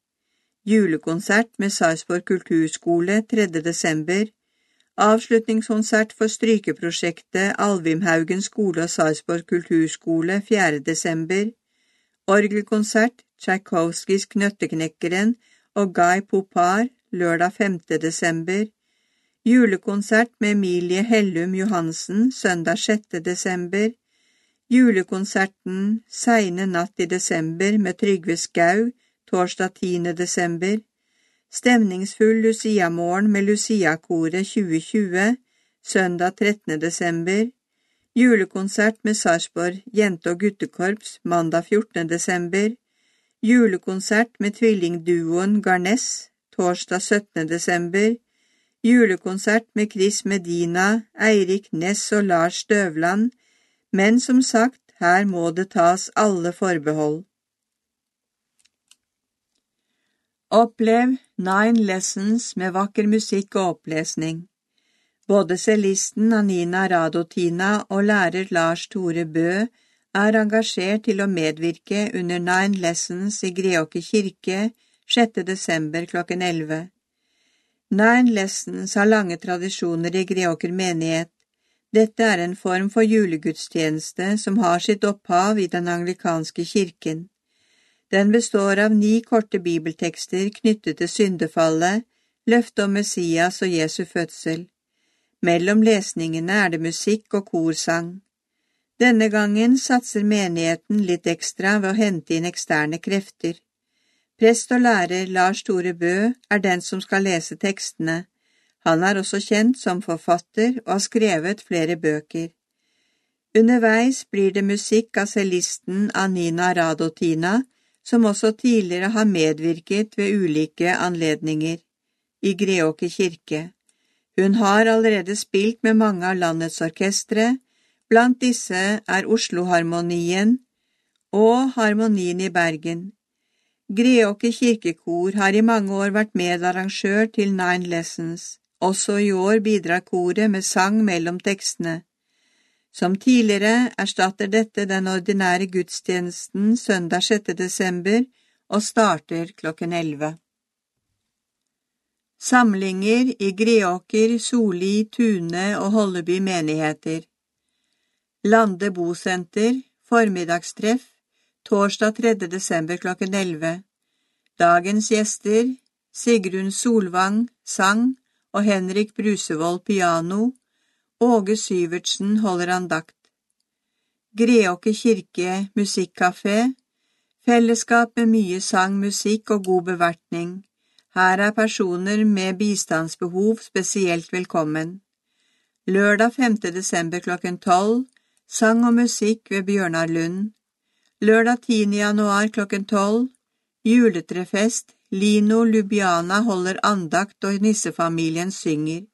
Julekonsert med Sarpsborg kulturskole 3. desember. Avslutningskonsert for strykeprosjektet Alvimhaugen skole og Sarpsborg kulturskole 4. desember. Orgelkonsert Tsjajkovskijs Knøtteknekkeren og Guy Popar lørdag 5. desember, julekonsert med Emilie Hellum Johansen søndag 6. desember, julekonserten Seine natt i desember med Trygve Skau torsdag 10. desember, stemningsfull Lucia-morgen med Lucia-koret 2020 søndag 13. desember, julekonsert med Sarpsborg jente- og guttekorps mandag 14. desember, Julekonsert med tvillingduoen Garness torsdag 17. desember. Julekonsert med Chris Medina, Eirik Ness og Lars Støvland. Men som sagt, her må det tas alle forbehold. Opplev Nine Lessons med vakker musikk og opplesning. Både cellisten Anina Radotina og lærer Lars Tore Bø er engasjert til å medvirke under Nine Lessons i Greåker kirke 6. desember klokken 11. Nine Lessons har lange tradisjoner i Greåker menighet. Dette er en form for julegudstjeneste som har sitt opphav i den anglikanske kirken. Den består av ni korte bibeltekster knyttet til syndefallet, løftet om Messias og Jesu fødsel. Mellom lesningene er det musikk og korsang. Denne gangen satser menigheten litt ekstra ved å hente inn eksterne krefter. Prest og lærer Lars Tore Bø er den som skal lese tekstene. Han er også kjent som forfatter og har skrevet flere bøker. Underveis blir det musikk av cellisten Anina Radotina, som også tidligere har medvirket ved ulike anledninger i Greåker kirke. Hun har allerede spilt med mange av landets orkestre, Blant disse er Oslo-harmonien og Harmonien i Bergen. Greåker kirkekor har i mange år vært medarrangør til Nine Lessons. Også i år bidrar koret med sang mellom tekstene. Som tidligere erstatter dette den ordinære gudstjenesten søndag 6. desember og starter klokken 11. Samlinger i Greåker, Soli, Tune og Holleby menigheter. Lande bosenter, formiddagstreff, torsdag 3. desember klokken 11. Dagens gjester Sigrun Solvang, sang, og Henrik Brusevold, piano. Åge Syvertsen holder andakt. Greåker kirke, musikkafé. Fellesskap med mye sang, musikk og god bevertning. Her er personer med bistandsbehov spesielt velkommen. Lørdag 5. desember klokken 12, sang og musikk ved Bjørnar Lund. Lørdag 10. januar klokken 12, juletrefest, Lino Lubiana holder andakt og nissefamilien synger.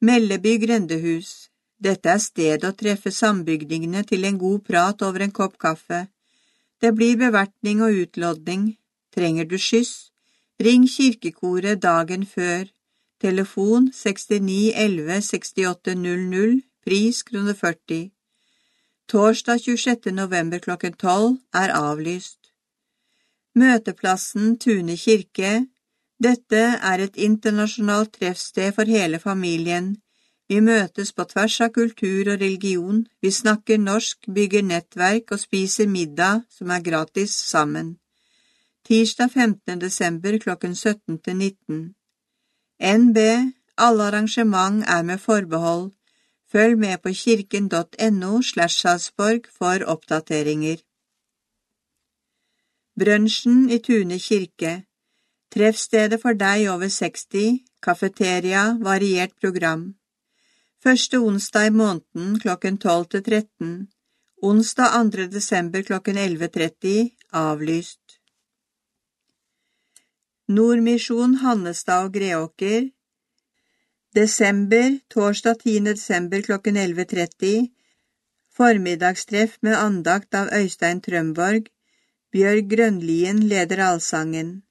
Melleby grendehus. Dette er stedet å treffe sambygdingene til en god prat over en kopp kaffe. Det blir bevertning og utlodning. Trenger du skyss? Ring kirkekoret dagen før. Telefon 69 11 68 00, pris kroner 40. Torsdag 26. november klokken 12 er avlyst. Møteplassen Tune kirke. Dette er et internasjonalt treffsted for hele familien. Vi møtes på tvers av kultur og religion, vi snakker norsk, bygger nettverk og spiser middag som er gratis sammen. Tirsdag 15. desember klokken 17 til 19. NB, alle arrangement er med forbehold. Følg med på kirken.no slash Salzborg for oppdateringer. Brønsjen i Tune kirke. Treffstedet for deg over 60, kafeteria, variert program. Første onsdag i måneden klokken 12 til 13. Onsdag 2. desember klokken 11.30, avlyst. Nordmisjon Hannestad og Greåker. Desember, torsdag 10. desember klokken 11.30. Formiddagstreff med andakt av Øystein Trømborg. Bjørg Grønlien leder allsangen.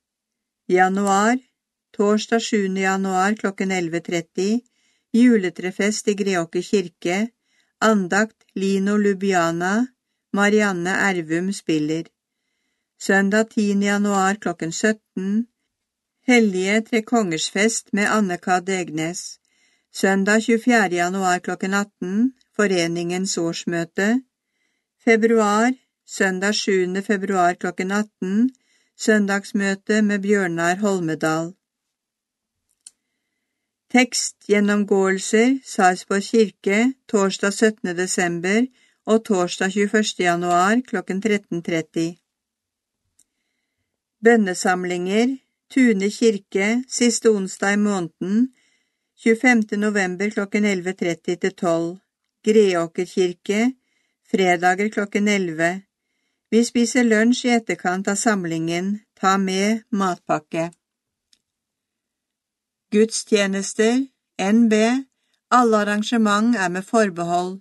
Januar, torsdag 7. januar klokken 11.30, juletrefest i Greåker kirke, andakt Lino Lubiana, Marianne Ervum spiller. Søndag 10. januar klokken 17, Hellige Tre Kongers fest med Anne-Ka Degnes. Søndag 24. januar klokken 18, Foreningens årsmøte. Februar søndag 7. februar klokken 18, søndagsmøte med Bjørnar Holmedal. Tekstgjennomgåelser, Sarpsborg kirke, torsdag 17. desember og torsdag 21. januar klokken 13.30. Bønnesamlinger, Tune kirke, siste onsdag i måneden, 25. november klokken 11.30 til 12. Greåker kirke, fredager klokken 11. Vi spiser lunsj i etterkant av samlingen, ta med matpakke. Gudstjenester, NB, alle arrangement er med forbehold.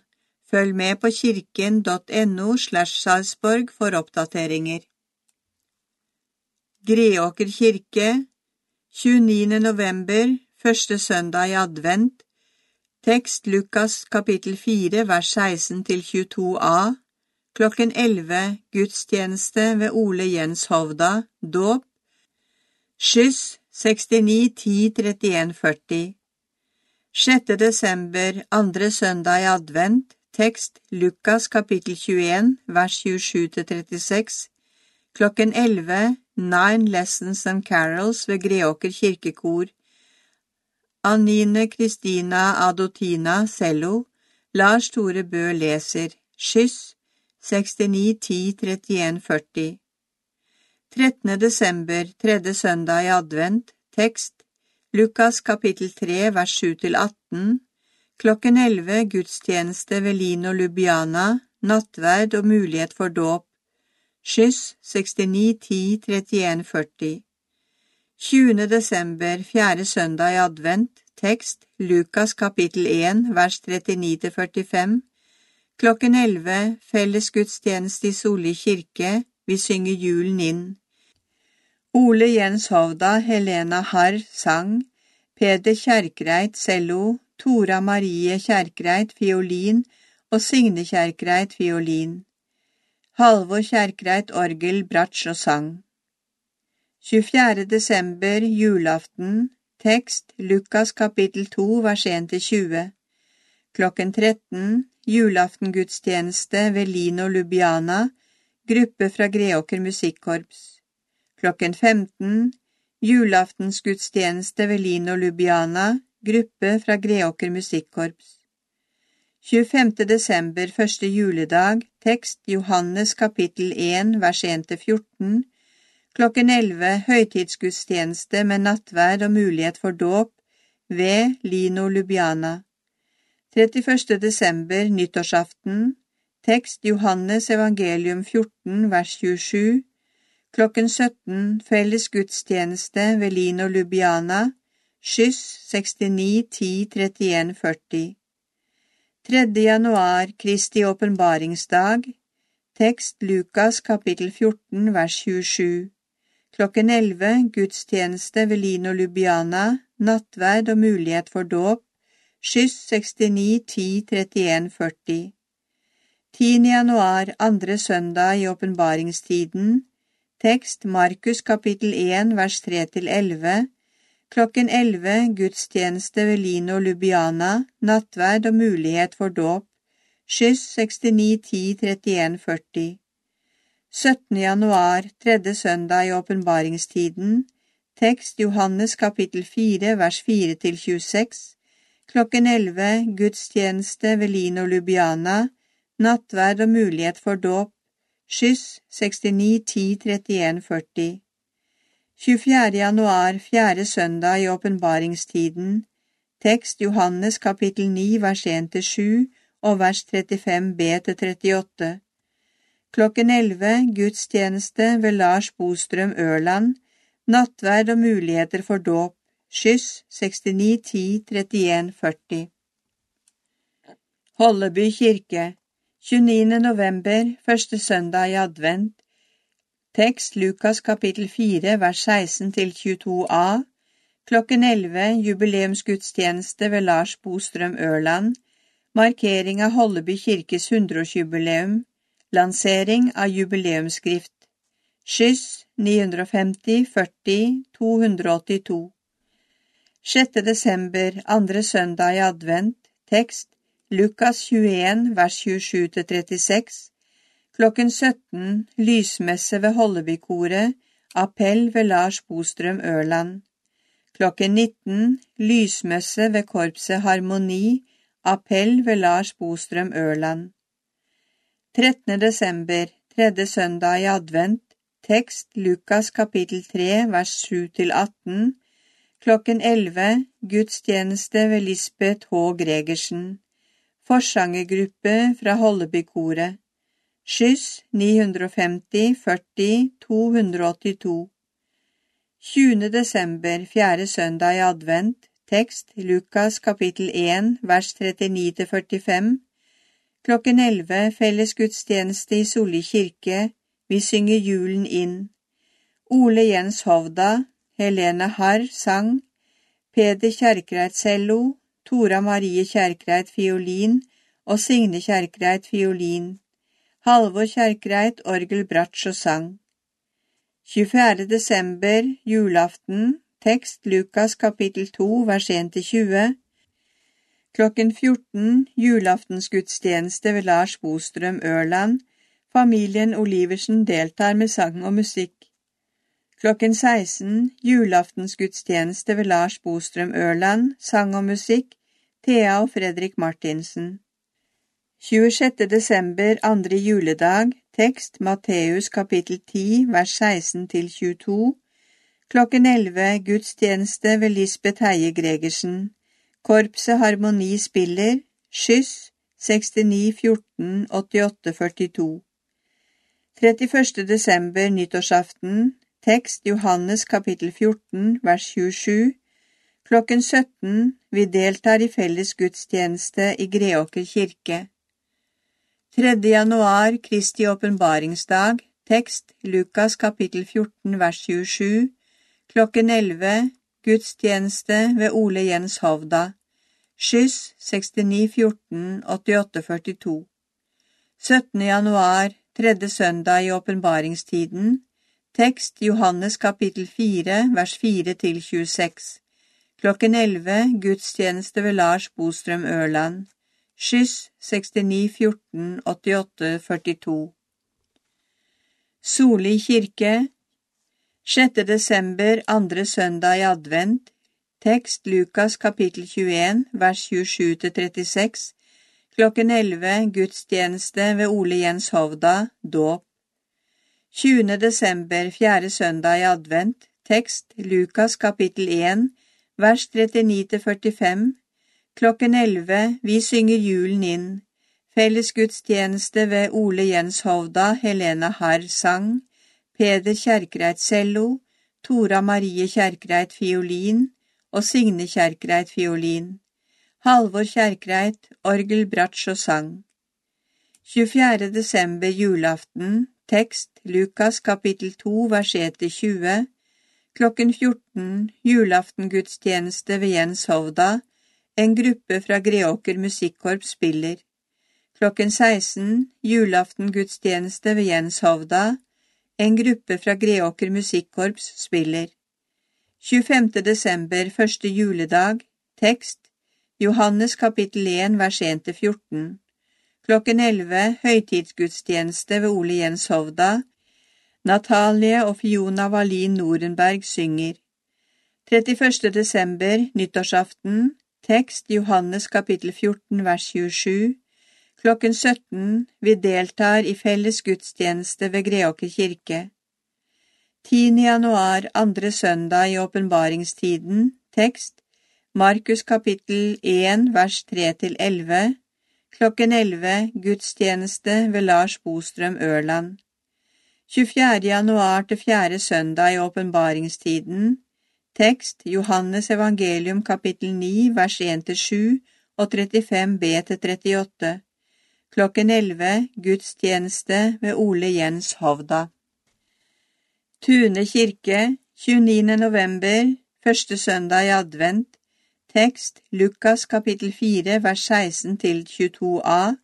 Følg med på kirken.no slash Sarpsborg for oppdateringer. Greåker kirke, 29. november, første søndag i advent, tekst Lukas kapittel 4 vers 16 til 22a, Klokken 11 gudstjeneste ved Ole Jens Hovda, dåp. Skyss 69 10 31 40. 6. desember, andre søndag i advent, tekst Lukas kapittel 21, vers 27-36. Klokken 11, Nine Lessons and Carols ved Greåker kirkekor. Anine Kristina Adotina Cello, Lars Tore Bø leser, Skyss. 69 10 31 40 13. desember, tredje søndag i advent, tekst. Lukas kapittel 3 vers 7-18 Klokken 11 gudstjeneste ved Lino Lubiana, nattverd og mulighet for dåp. Skyss 69 10 31 40 20. desember, fjerde søndag i advent, tekst Lukas kapittel 1 vers 39-45 Klokken 11 felles gudstjeneste i Soli kirke, vi synger julen inn. Ole Jens Hovda, Helena Harr sang, Peder Kjerkreit cello, Tora Marie Kjerkreit fiolin og Signe Kjerkreit fiolin. Halvor Kjerkreit orgel, bratsj og sang. 24. desember, julaften, tekst Lukas kapittel 2 vers 1-20. Klokken 13, julaftengudstjeneste ved Lino Lubiana, gruppe fra Greåker musikkorps. Klokken 15, julaftensgudstjeneste ved Lino Lubiana, gruppe fra Greåker musikkorps. 25. desember, første juledag, tekst Johannes kapittel 1, vers 1-14, klokken 11 høytidsgudstjeneste med nattverd og mulighet for dåp ved Lino Lubiana. 31. desember, nyttårsaften, tekst Johannes evangelium 14, vers 27, klokken 17 felles gudstjeneste ved Lino Lubiana, skyss 69 10 31 40. 3. januar, Kristi åpenbaringsdag, tekst Lukas kapittel 14 vers 27. Klokken 11 gudstjeneste ved Lino Lubiana, nattverd og mulighet for dåp, skyss 69 10 31 40. 10. januar, andre søndag i åpenbaringstiden, tekst Markus kapittel 1 vers 3-11, Klokken 11 gudstjeneste ved Lino Lubiana, nattverd og mulighet for dåp, skyss 69 10 31 40. 17. januar, tredje søndag i åpenbaringstiden, tekst Johannes kapittel 4 vers 4-26, klokken 11 gudstjeneste ved Lino Lubiana, nattverd og mulighet for dåp, skyss 69 10 31 40. 24. januar, fjerde søndag i åpenbaringstiden, tekst Johannes kapittel 9 vers 1-7 og vers 35b-38. Klokken 11 gudstjeneste ved Lars Bostrøm Ørland, nattverd og muligheter for dåp, skyss 69 10 31 40. Holleby kirke, 29. november, første søndag i advent, Tekst Lukas kapittel 4 vers 16-22a Klokken 11 jubileumsgudstjeneste ved Lars Bostrøm Ørland. Markering av Holleby kirkes 100-årsjubileum Lansering av jubileumsskrift. Skyss 950 40 282 6. desember, andre søndag i advent. Tekst Lukas 21 vers 27-36 Klokken 17 lysmesse ved Hollebykoret, appell ved Lars Bostrøm Ørland. Klokken 19 lysmesse ved Korpset Harmoni, appell ved Lars Bostrøm Ørland. 13. desember, tredje søndag i advent, tekst Lukas kapittel 3 vers 7-18, klokken 11 gudstjeneste ved Lisbeth H. Gregersen, forsangergruppe fra Hollebykoret. Skyss 950 40 282 20. desember, fjerde søndag i advent, tekst Lukas kapittel 1 vers 39-45 Klokken 11 felles gudstjeneste i Solli kirke, vi synger julen inn. Ole Jens Hovda, Helene Harr sang, Peder Kjerkreit cello, Tora Marie Kjerkreit fiolin og Signe Kjerkreit fiolin. Halvor Kjerkreit, orgel, bratsj og sang. 24. desember, julaften, tekst Lukas kapittel 2, vers 1-20. Klokken 14, julaftensgudstjeneste ved Lars Bostrøm Ørland. Familien Oliversen deltar med sang og musikk. Klokken 16, julaftensgudstjeneste ved Lars Bostrøm Ørland, sang og musikk, Thea og Fredrik Martinsen. 26. desember, andre juledag, tekst Matteus kapittel 10, vers 16-22, klokken 11 gudstjeneste ved Lisbeth Heie Gregersen, Korpset Harmoni spiller, skyss 69 14 88 42. 31. desember, nyttårsaften, tekst Johannes kapittel 14, vers 27, klokken 17, vi deltar i felles gudstjeneste i Greåker kirke. 3. januar, Kristi åpenbaringsdag, Tekst Lukas kapittel 14 vers 27. Klokken 11 gudstjeneste ved Ole Jens Hovda. Skyss 69 14 88 42. 17. januar, tredje søndag i åpenbaringstiden. Tekst Johannes kapittel 4 vers 4 til 26. Klokken 11 gudstjeneste ved Lars Bostrøm Ørland. Skyss 69 14 88 42. Soli kirke 6. desember, andre søndag i advent Tekst Lukas kapittel 21, vers 27-36 Klokken 11 gudstjeneste ved Ole Jens Hovda, dåp 20. desember, fjerde søndag i advent Tekst Lukas kapittel 1, vers 39-45 Klokken 11 Vi synger julen inn Fellesgudstjeneste ved Ole Jens Hovda, Helena Harr sang, Peder Kjerkreit cello, Tora Marie Kjerkreit fiolin og Signe Kjerkreit fiolin. Halvor Kjerkreit, orgel, bratsj og sang. 24. desember julaften, tekst Lukas kapittel 2 vers 1-20, klokken 14 julaftengudstjeneste ved Jens Hovda, en gruppe fra Greåker musikkorps spiller. Klokken 16 julaftengudstjeneste ved Jens Hovda, en gruppe fra Greåker musikkorps spiller. 25. desember, første juledag, tekst Johannes kapittel 1 vers 1-14. Klokken 11 høytidsgudstjeneste ved Ole Jens Hovda. Natalie og Fiona Wallin Norenberg synger. 31. desember, nyttårsaften, tekst Johannes kapittel 14 vers 27. Klokken 17 vi deltar i felles gudstjeneste ved Greåker kirke. 10. januar, andre søndag i åpenbaringstiden, tekst Markus kapittel 1 vers 3-11, klokken 11 gudstjeneste ved Lars Bostrøm Ørland. 24. januar til fjerde søndag i åpenbaringstiden, tekst Johannes evangelium kapittel 9 vers 1-7 og 35b 38. Klokken 11 gudstjeneste ved Ole Jens Hovda. Tune kirke 29. november, første søndag i advent, tekst Lukas kapittel 4 vers 16 til 22a,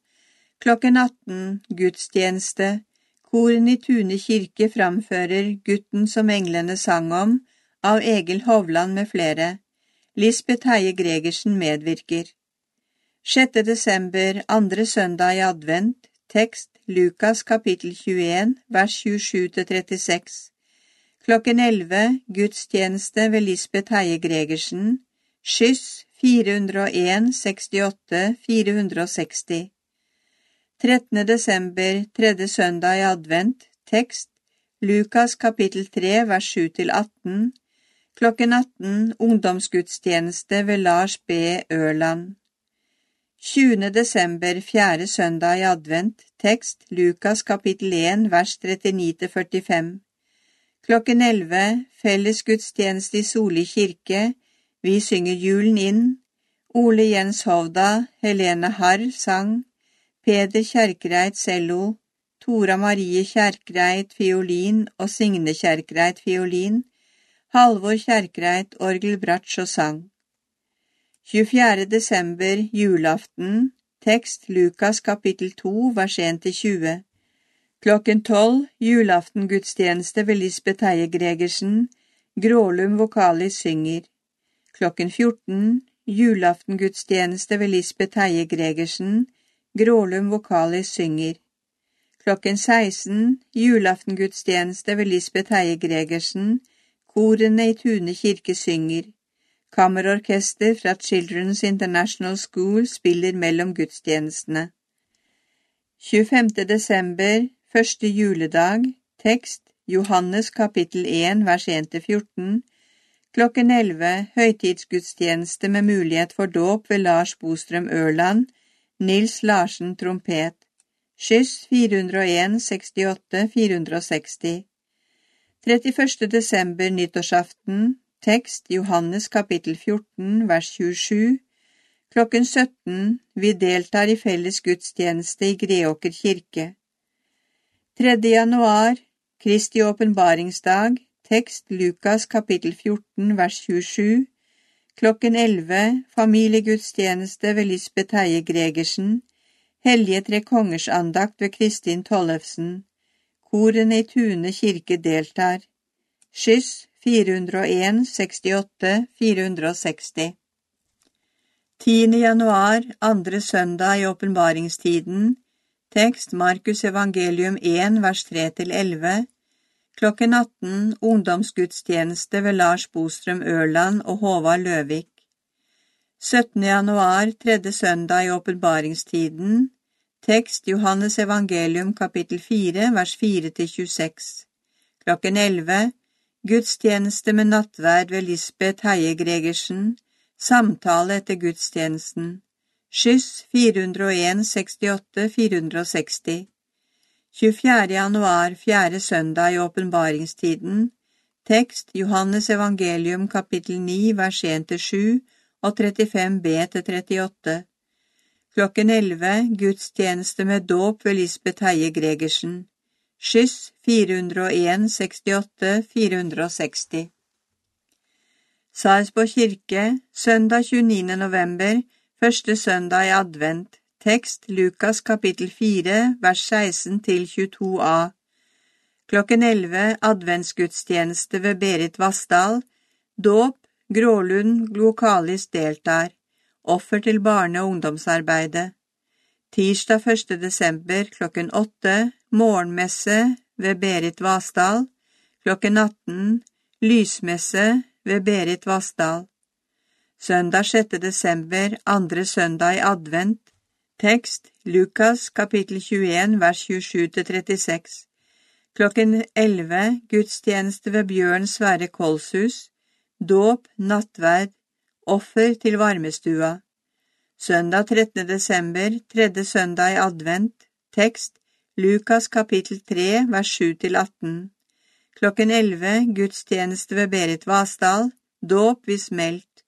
klokken 18 gudstjeneste, koren i Tune kirke framfører Gutten som englene sang om, av Egil Hovland med flere. Lisbeth Heie Gregersen medvirker. 6. desember, andre søndag i advent, tekst Lukas kapittel 21, vers 27-36. Klokken 11 gudstjeneste ved Lisbeth Heie Gregersen, skyss 401 68 460. 13. desember, tredje søndag i advent, tekst Lukas kapittel 3 vers 7-18. Klokken 18 ungdomsgudstjeneste ved Lars B. Ørland. 20. desember, fjerde søndag i advent, tekst Lukas kapittel 1 vers 39-45. Klokken 11 felles gudstjeneste i Soli kirke, vi synger julen inn, Ole Jens Hovda, Helene Harr sang, Peder Kjerkreit cello, Tora Marie Kjerkreit fiolin og Signe Kjerkreit fiolin, Halvor Kjerkreit orgel, bratsj og sang. 24. desember, julaften, tekst Lukas kapittel 2, vers 1-20. Klokken 12, julaftengudstjeneste ved Lisbeth Heie Gregersen, Grålum Vokalis synger. Klokken 14, julaftengudstjeneste ved Lisbeth Heie Gregersen, Grålum Vokalis synger. Klokken 16, julaftengudstjeneste ved Lisbeth Heie Gregersen, korene i Tune kirke synger. Kammerorkester fra Children's International School spiller mellom gudstjenestene. 25. desember, første juledag, tekst Johannes kapittel 1 vers 1-14, klokken 11 høytidsgudstjeneste med mulighet for dåp ved Lars Bostrøm Ørland, Nils Larsen trompet, skyss 401 68 460. 31. desember nyttårsaften, Tekst Johannes kapittel 14 vers 27 Klokken 17 Vi deltar i felles gudstjeneste i Greåker kirke. 3. januar Kristi åpenbaringsdag, tekst Lukas kapittel 14 vers 27, klokken 11 familiegudstjeneste ved Lisbeth Heie Gregersen, Hellige Tre Kongers andakt ved Kristin Tollefsen, korene i Tune kirke deltar, skyss 401 68 460. 10. januar, andre søndag i åpenbaringstiden, tekst Markus evangelium 1 vers 3-11, klokken 18 ungdomsgudstjeneste ved Lars Bostrøm Ørland og Håvard Løvik. 17. januar, tredje søndag i åpenbaringstiden, tekst Johannes evangelium kapittel 4 vers 4-26, klokken 11 Gudstjeneste med nattverd ved Lisbeth Heie Gregersen, samtale etter gudstjenesten, skyss 401 68 460. 24. januar, fjerde søndag i åpenbaringstiden, tekst Johannes evangelium kapittel 9 vers 1-7 og 35b til 38. Klokken 11 gudstjeneste med dåp ved Lisbeth Heie Gregersen. Skyss 401 68 460 Sarpsborg kirke, søndag 29. november, første søndag i advent, tekst Lukas kapittel 4, vers 16 til 22a. Klokken 11 adventsgudstjeneste ved Berit Vassdal, dåp, Grålund Glokalis deltar, offer til barne- og ungdomsarbeidet. Tirsdag 1. desember klokken 8 morgenmesse ved Berit Vassdal, klokken 18 lysmesse ved Berit Vassdal. Søndag 6. desember, andre søndag i advent, tekst Lukas kapittel 21 vers 27-36. Klokken 11 gudstjeneste ved Bjørn Sverre Kolshus, dåp, nattverd, offer til varmestua. Søndag 13. desember, tredje søndag i advent, tekst Lukas kapittel 3 vers 7-18. Klokken 11 gudstjeneste ved Berit Vasdal, dåp ved smelt,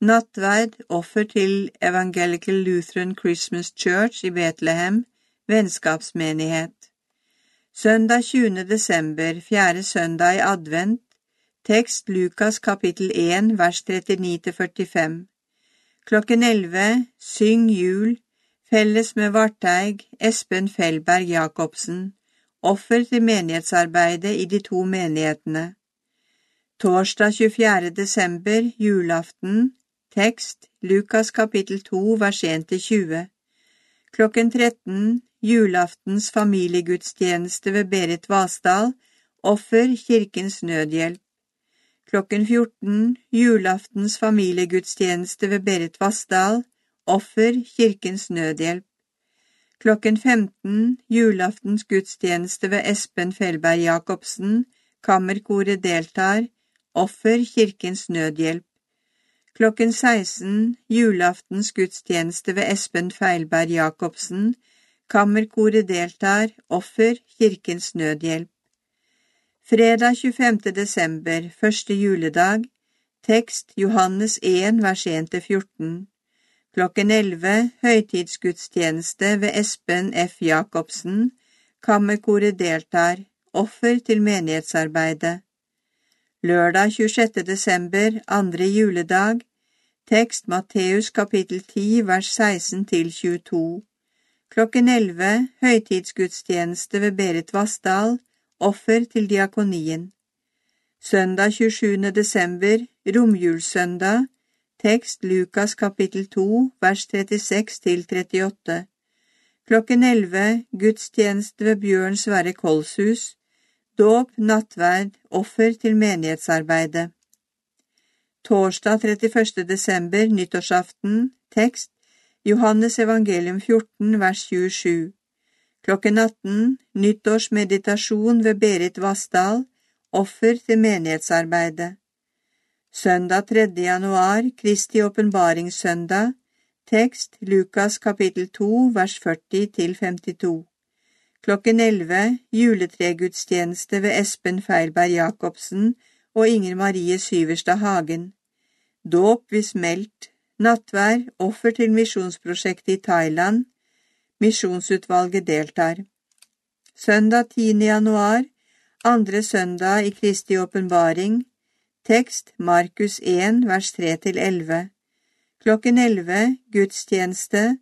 nattverd, offer til Evangelical Lutheran Christmas Church i Betlehem, vennskapsmenighet. Søndag 20. desember, fjerde søndag i advent, tekst Lukas kapittel 1 vers 39-45. Klokken 11 Syng jul, felles med Varteig, Espen Fellberg Jacobsen, offer til menighetsarbeidet i de to menighetene. Torsdag 24. desember, julaften, tekst Lukas kapittel 2 vers 1-20. Klokken 13 julaftens familiegudstjeneste ved Berit Vasdal, offer Kirkens Nødhjelp. Klokken 14 julaftens familiegudstjeneste ved Berit Vassdal, offer Kirkens Nødhjelp. Klokken 15 julaftens gudstjeneste ved Espen Felberg Jacobsen, kammerkoret deltar, offer Kirkens Nødhjelp. Klokken 16 julaftens gudstjeneste ved Espen Feilberg Jacobsen, kammerkoret deltar, offer Kirkens Nødhjelp. Fredag 25. desember, første juledag, tekst Johannes 1, vers 1-14. Klokken 11 høytidsgudstjeneste ved Espen F. Jacobsen, kammerkoret deltar, offer til menighetsarbeidet. Lørdag 26. desember, andre juledag, tekst Matteus kapittel 10, vers 16 til 22. Klokken 11 høytidsgudstjeneste ved Berit Vassdal, offer til diakonien. Søndag 27. desember, romjulssøndag, tekst Lukas kapittel 2, vers 36-38. Klokken 11, gudstjeneste ved Bjørn Sverre Kolshus, dåp, nattverd, offer til menighetsarbeidet. Torsdag 31. desember, nyttårsaften, tekst Johannes evangelium 14, vers 27. Klokken 18 nyttårsmeditasjon ved Berit Vassdal, offer til menighetsarbeidet. Søndag 3. januar, Kristi åpenbaringssøndag, tekst Lukas kapittel 2, vers 40-52. Klokken 11 juletregudstjeneste ved Espen Feilberg Jacobsen og Inger Marie Syverstad Hagen. Dåp ved smelt, nattvær, offer til misjonsprosjektet i Thailand, Misjonsutvalget deltar. Søndag 10. januar, andre søndag i Kristi åpenbaring, tekst Markus 1, vers 3-11. Klokken 11, gudstjeneste,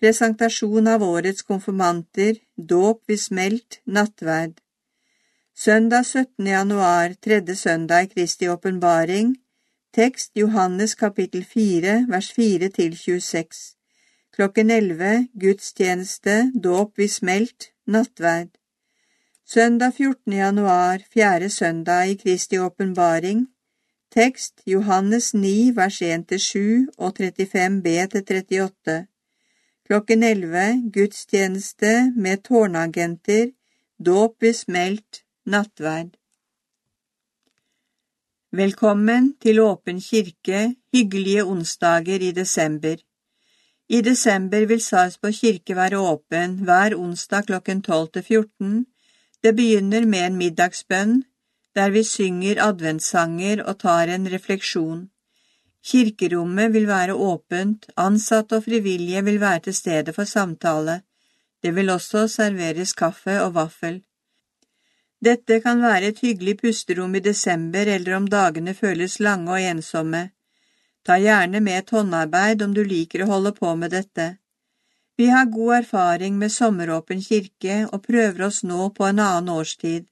presentasjon av årets konfirmanter, dåp ved smelt, nattverd. Søndag 17. januar, tredje søndag i Kristi åpenbaring, tekst Johannes kapittel 4, vers 4-26. Klokken 11, gudstjeneste, dåp ved smelt, nattverd. Søndag 14. januar, fjerde søndag i Kristi åpenbaring. Tekst Johannes 9, vers 1-7 og 35b-38. Klokken 11, gudstjeneste med tårnagenter, dåp ved smelt, nattverd. Velkommen til Åpen kirke, hyggelige onsdager i desember. I desember vil Sarpsborg kirke være åpen hver onsdag klokken 12 til 14 det begynner med en middagsbønn, der vi synger adventssanger og tar en refleksjon. Kirkerommet vil være åpent, ansatte og frivillige vil være til stede for samtale. Det vil også serveres kaffe og vaffel. Dette kan være et hyggelig pusterom i desember eller om dagene føles lange og ensomme. Ta gjerne med et håndarbeid om du liker å holde på med dette. Vi har god erfaring med sommeråpen kirke og prøver oss nå på en annen årstid.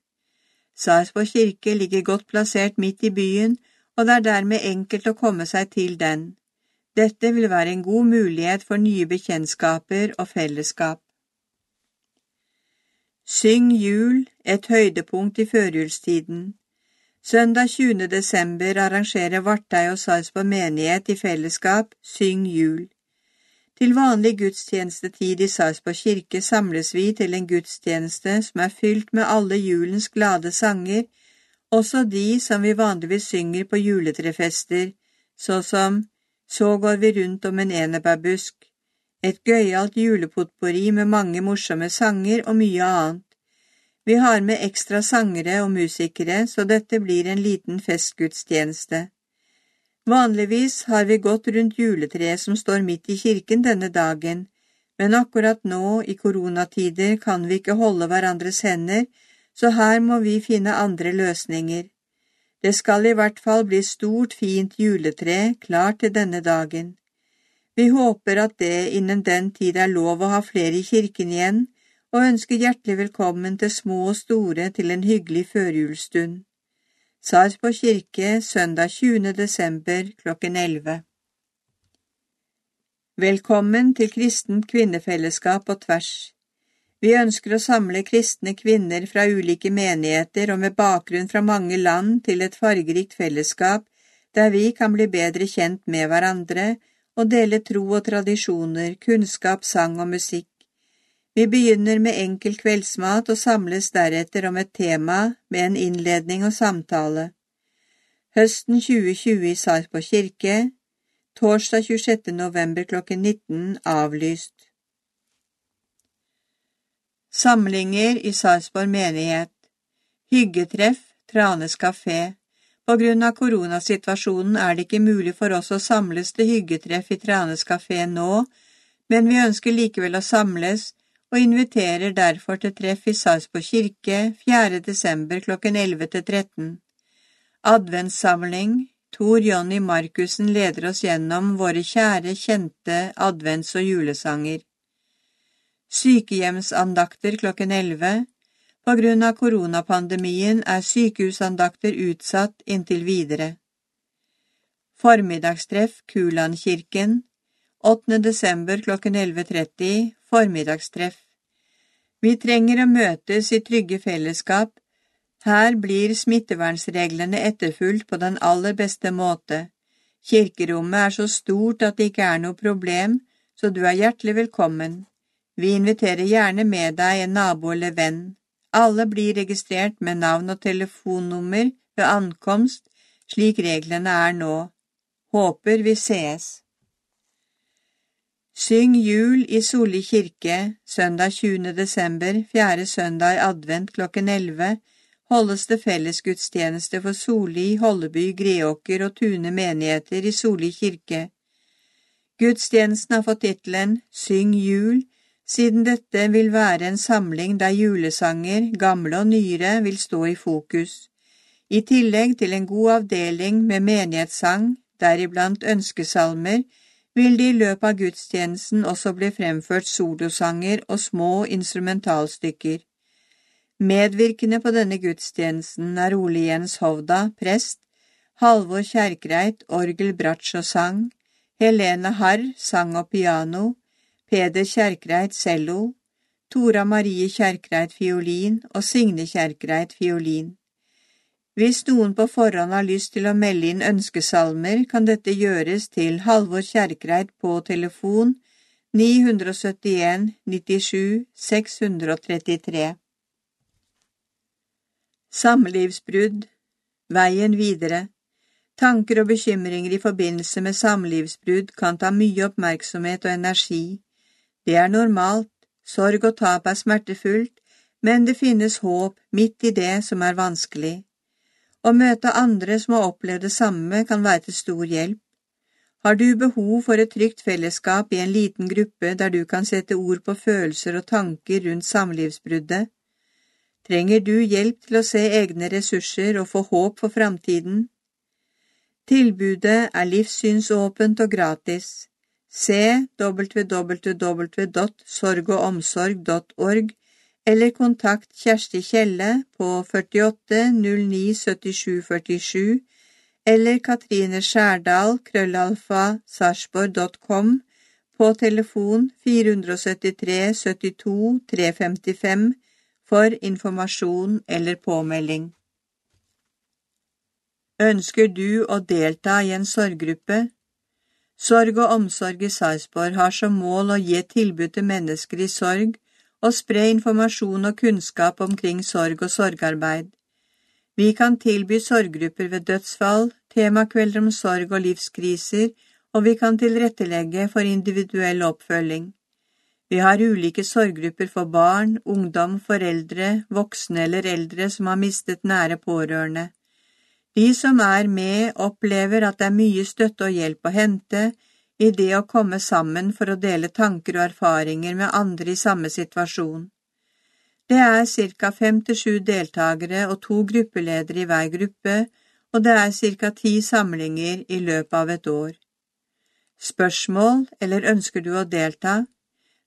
Sarpsborg kirke ligger godt plassert midt i byen, og det er dermed enkelt å komme seg til den. Dette vil være en god mulighet for nye bekjentskaper og fellesskap. Syng jul, et høydepunkt i førjulstiden. Søndag 20. desember arrangerer Vartei og Sarpsborg menighet i fellesskap Syng jul. Til vanlig gudstjenestetid i Sarpsborg kirke samles vi til en gudstjeneste som er fylt med alle julens glade sanger, også de som vi vanligvis synger på juletrefester, så som Så går vi rundt om en enebærbusk, et gøyalt julepotpori med mange morsomme sanger og mye annet. Vi har med ekstra sangere og musikere, så dette blir en liten festgudstjeneste. Vanligvis har vi gått rundt juletreet som står midt i kirken denne dagen, men akkurat nå, i koronatider, kan vi ikke holde hverandres hender, så her må vi finne andre løsninger. Det skal i hvert fall bli stort, fint juletre klart til denne dagen. Vi håper at det innen den tid er lov å ha flere i kirken igjen, og ønsker hjertelig velkommen til små og store til en hyggelig førjulsstund. Sarpsborg kirke søndag 20. desember klokken 11. Velkommen til Kristent kvinnefellesskap på tvers. Vi ønsker å samle kristne kvinner fra ulike menigheter og med bakgrunn fra mange land til et fargerikt fellesskap der vi kan bli bedre kjent med hverandre og dele tro og tradisjoner, kunnskap, sang og musikk. Vi begynner med enkel kveldsmat og samles deretter om et tema med en innledning og samtale. Høsten 2020 i Sarpsborg kirke, torsdag 26. november klokken 19 avlyst. Samlinger i Sarpsborg menighet Hyggetreff, Tranes kafé. På grunn av koronasituasjonen er det ikke mulig for oss å samles til hyggetreff i Tranes kafé nå, men vi ønsker likevel å samles og inviterer derfor til treff i Sarpsborg kirke 4. desember klokken 11 til 13. Adventssamling Tor Jonny Markussen leder oss gjennom våre kjære, kjente advents- og julesanger. Sykehjemsandakter klokken 11. På grunn av koronapandemien er sykehusandakter utsatt inntil videre. Formiddagstreff Kulandkirken 8. desember klokken 11.30 Formiddagstreff Vi trenger å møtes i trygge fellesskap. Her blir smittevernsreglene etterfulgt på den aller beste måte. Kirkerommet er så stort at det ikke er noe problem, så du er hjertelig velkommen. Vi inviterer gjerne med deg en nabo eller venn. Alle blir registrert med navn og telefonnummer ved ankomst, slik reglene er nå. Håper vi sees. Syng jul i Solli kirke søndag 20. desember, fjerde søndag i advent klokken 11, holdes det fellesgudstjeneste for Solli, Holleby, Greåker og Tune menigheter i Solli kirke. Gudstjenesten har fått tittelen Syng jul, siden dette vil være en samling der julesanger, gamle og nyere, vil stå i fokus, i tillegg til en god avdeling med menighetssang, deriblant ønskesalmer, vil det i løpet av gudstjenesten også bli fremført solosanger og små instrumentalstykker. Medvirkende på denne gudstjenesten er Ole Jens Hovda, prest, Halvor Kjerkreit, orgel, bratsj og sang, Helene Harr, sang og piano, Peder Kjerkreit, cello, Tora Marie Kjerkreit, fiolin og Signe Kjerkreit, fiolin. Hvis noen på forhånd har lyst til å melde inn ønskesalmer, kan dette gjøres til Halvor Kjerkreit på telefon 971 97 633. Samlivsbrudd Veien videre Tanker og bekymringer i forbindelse med samlivsbrudd kan ta mye oppmerksomhet og energi. Det er normalt, sorg og tap er smertefullt, men det finnes håp midt i det som er vanskelig. Å møte andre som har opplevd det samme, kan være til stor hjelp. Har du behov for et trygt fellesskap i en liten gruppe der du kan sette ord på følelser og tanker rundt samlivsbruddet? Trenger du hjelp til å se egne ressurser og få håp for framtiden? Tilbudet er livssynsåpent og gratis. Se www.sorgogomsorg.org eller kontakt Kjersti Kjelle på 48 09 77 47 eller Katrine Skjærdal krøllalfa sarsborg.com på telefon 473 72 355 for informasjon eller påmelding. Ønsker du å delta i en sorggruppe? Sorg og omsorg i Sarpsborg har som mål å gi et tilbud til mennesker i sorg og spre informasjon og kunnskap omkring sorg og sorgarbeid. Vi kan tilby sorggrupper ved dødsfall, temakvelder om sorg og livskriser, og vi kan tilrettelegge for individuell oppfølging. Vi har ulike sorggrupper for barn, ungdom, foreldre, voksne eller eldre som har mistet nære pårørende. De som er med, opplever at det er mye støtte og hjelp å hente, i det å komme sammen for å dele tanker og erfaringer med andre i samme situasjon. Det er ca. fem til sju deltakere og to gruppeledere i hver gruppe, og det er ca. ti samlinger i løpet av et år. Spørsmål, eller ønsker du å delta?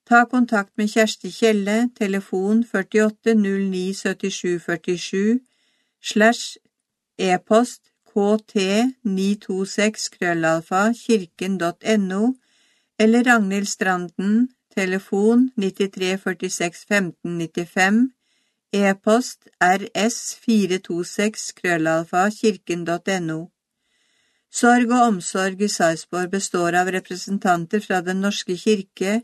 Ta kontakt med Kjersti Kjelle, telefon 48 09 77 47, slash e-post kt926 krøllalfa eller Ragnhild Stranden, telefon 93 46 15 95, e-post rs426krøllalfa.kirken.no. Sorg og omsorg i Sarpsborg består av representanter fra Den norske kirke,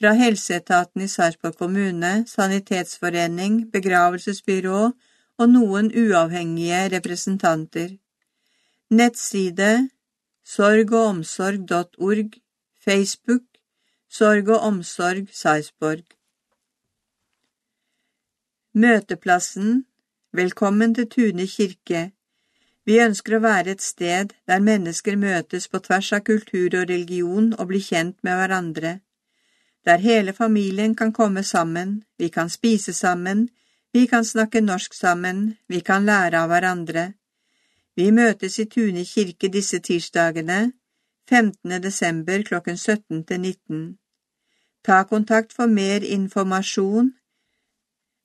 fra helseetaten i Sarpsborg kommune, sanitetsforening, begravelsesbyrå og noen uavhengige representanter. Nettside sorgogomsorg.org Facebook Sorg og omsorg Sarpsborg Møteplassen Velkommen til Tune kirke. Vi ønsker å være et sted der mennesker møtes på tvers av kultur og religion og blir kjent med hverandre. Der hele familien kan komme sammen, vi kan spise sammen, vi kan snakke norsk sammen, vi kan lære av hverandre. Vi møtes i Tune kirke disse tirsdagene, 15. desember klokken 17 til 19. Ta kontakt for mer informasjon.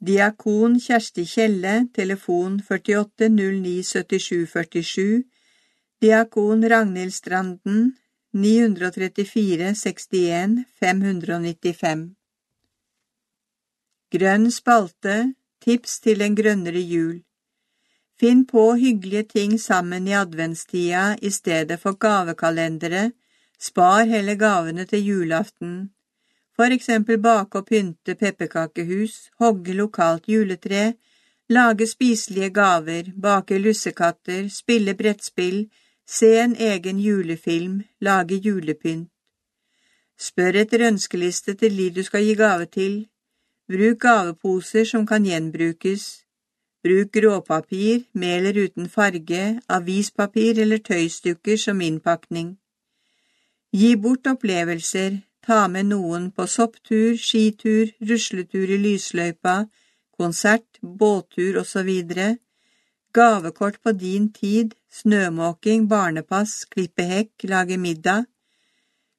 Diakon Kjersti Kjelle, telefon 48 09 77 47, Diakon Ragnhild Stranden, 934 61 595. Grønn spalte, tips til en grønnere jul. Finn på hyggelige ting sammen i adventstida i stedet for gavekalendere, spar heller gavene til julaften. For eksempel bake og pynte pepperkakehus, hogge lokalt juletre, lage spiselige gaver, bake lussekatter, spille brettspill, se en egen julefilm, lage julepynt. Spør etter ønskeliste til de du skal gi gave til. Bruk gaveposer som kan gjenbrukes. Bruk gråpapir, meler uten farge, avispapir eller tøystykker som innpakning. Gi bort opplevelser, ta med noen på sopptur, skitur, rusletur i lysløypa, konsert, båttur osv., gavekort på din tid, snømåking, barnepass, klippe hekk, lage middag,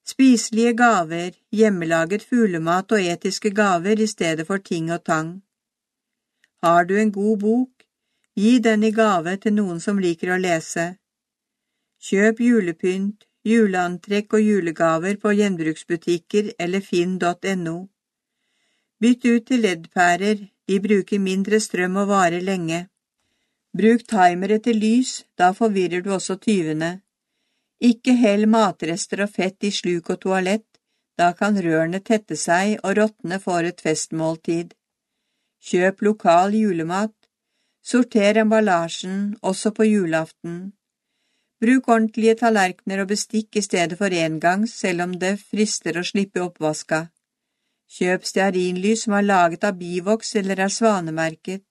spiselige gaver, hjemmelaget fuglemat og etiske gaver i stedet for ting og tang. Har du en god bok, gi den i gave til noen som liker å lese. Kjøp julepynt, juleantrekk og julegaver på gjenbruksbutikker eller finn.no. Bytt ut til leddpærer, de bruker mindre strøm og varer lenge. Bruk timere til lys, da forvirrer du også tyvene. Ikke hell matrester og fett i sluk og toalett, da kan rørene tette seg og rottene får et festmåltid. Kjøp lokal julemat. Sorter emballasjen, også på julaften. Bruk ordentlige tallerkener og bestikk i stedet for engangs, selv om det frister å slippe oppvaska. Kjøp stearinlys som er laget av bivoks eller er svanemerket.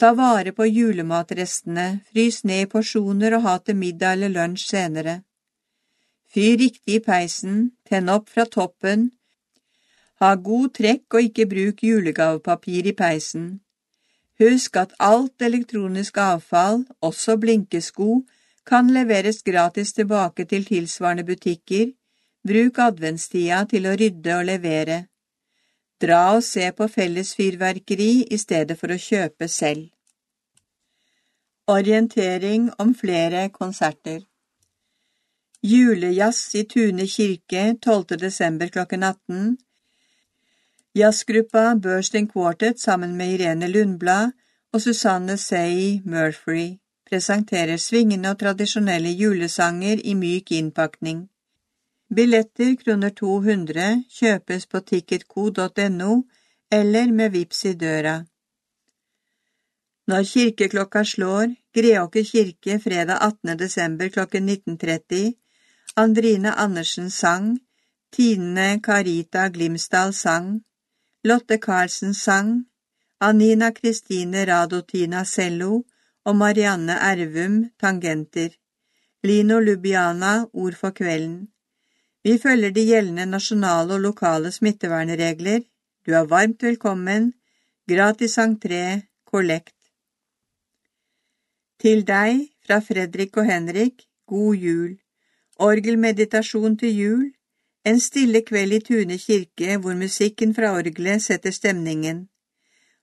Ta vare på julematrestene, frys ned i porsjoner og ha til middag eller lunsj senere. Fyr riktig i peisen, tenn opp fra toppen, ha god trekk og ikke bruk julegavepapir i peisen. Husk at alt elektronisk avfall, også blinkesko, kan leveres gratis tilbake til tilsvarende butikker. Bruk adventstida til å rydde og levere. Dra og se på felles fyrverkeri i stedet for å kjøpe selv. Orientering om flere konserter Julejazz i Tune kirke 12. desember klokken 18 Jazzgruppa Bursting Quartet sammen med Irene Lundblad og Susanne Say Murphy presenterer svingende og tradisjonelle julesanger i myk innpakning. Billetter kroner 200 kjøpes på ticketco.no eller med vips i døra. Når kirkeklokka slår, Greåker kirke fredag 18. desember klokken 19.30, Andrine Andersen sang, Tine Karita Glimsdal sang, Lotte Karlsen sang, Anina Kristine Radotina cello og Marianne Ervum tangenter. Lino Lubiana ord for kvelden. Vi følger de gjeldende nasjonale og lokale smittevernregler. Du er varmt velkommen. Gratis entré, kollekt. Til deg, fra Fredrik og Henrik, god jul. Orgelmeditasjon til jul, en stille kveld i Tune kirke hvor musikken fra orgelet setter stemningen.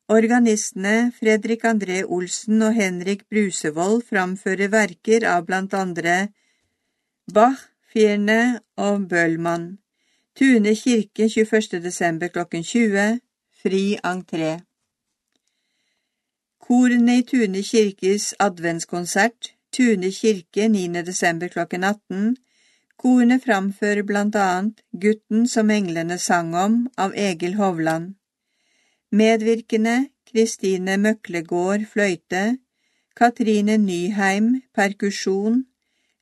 Organistene Fredrik André Olsen og Henrik Brusevold framfører verker av blant andre Bach, Fierne og Bøhlmann. Tune kirke 21. desember klokken 20. Fri entré. Korene i Tune kirkes adventskonsert, Tune kirke 9. desember klokken 18, Korene framfører blant annet Gutten som englene sang om av Egil Hovland. Medvirkende Kristine Møklegård fløyte, Katrine Nyheim perkusjon,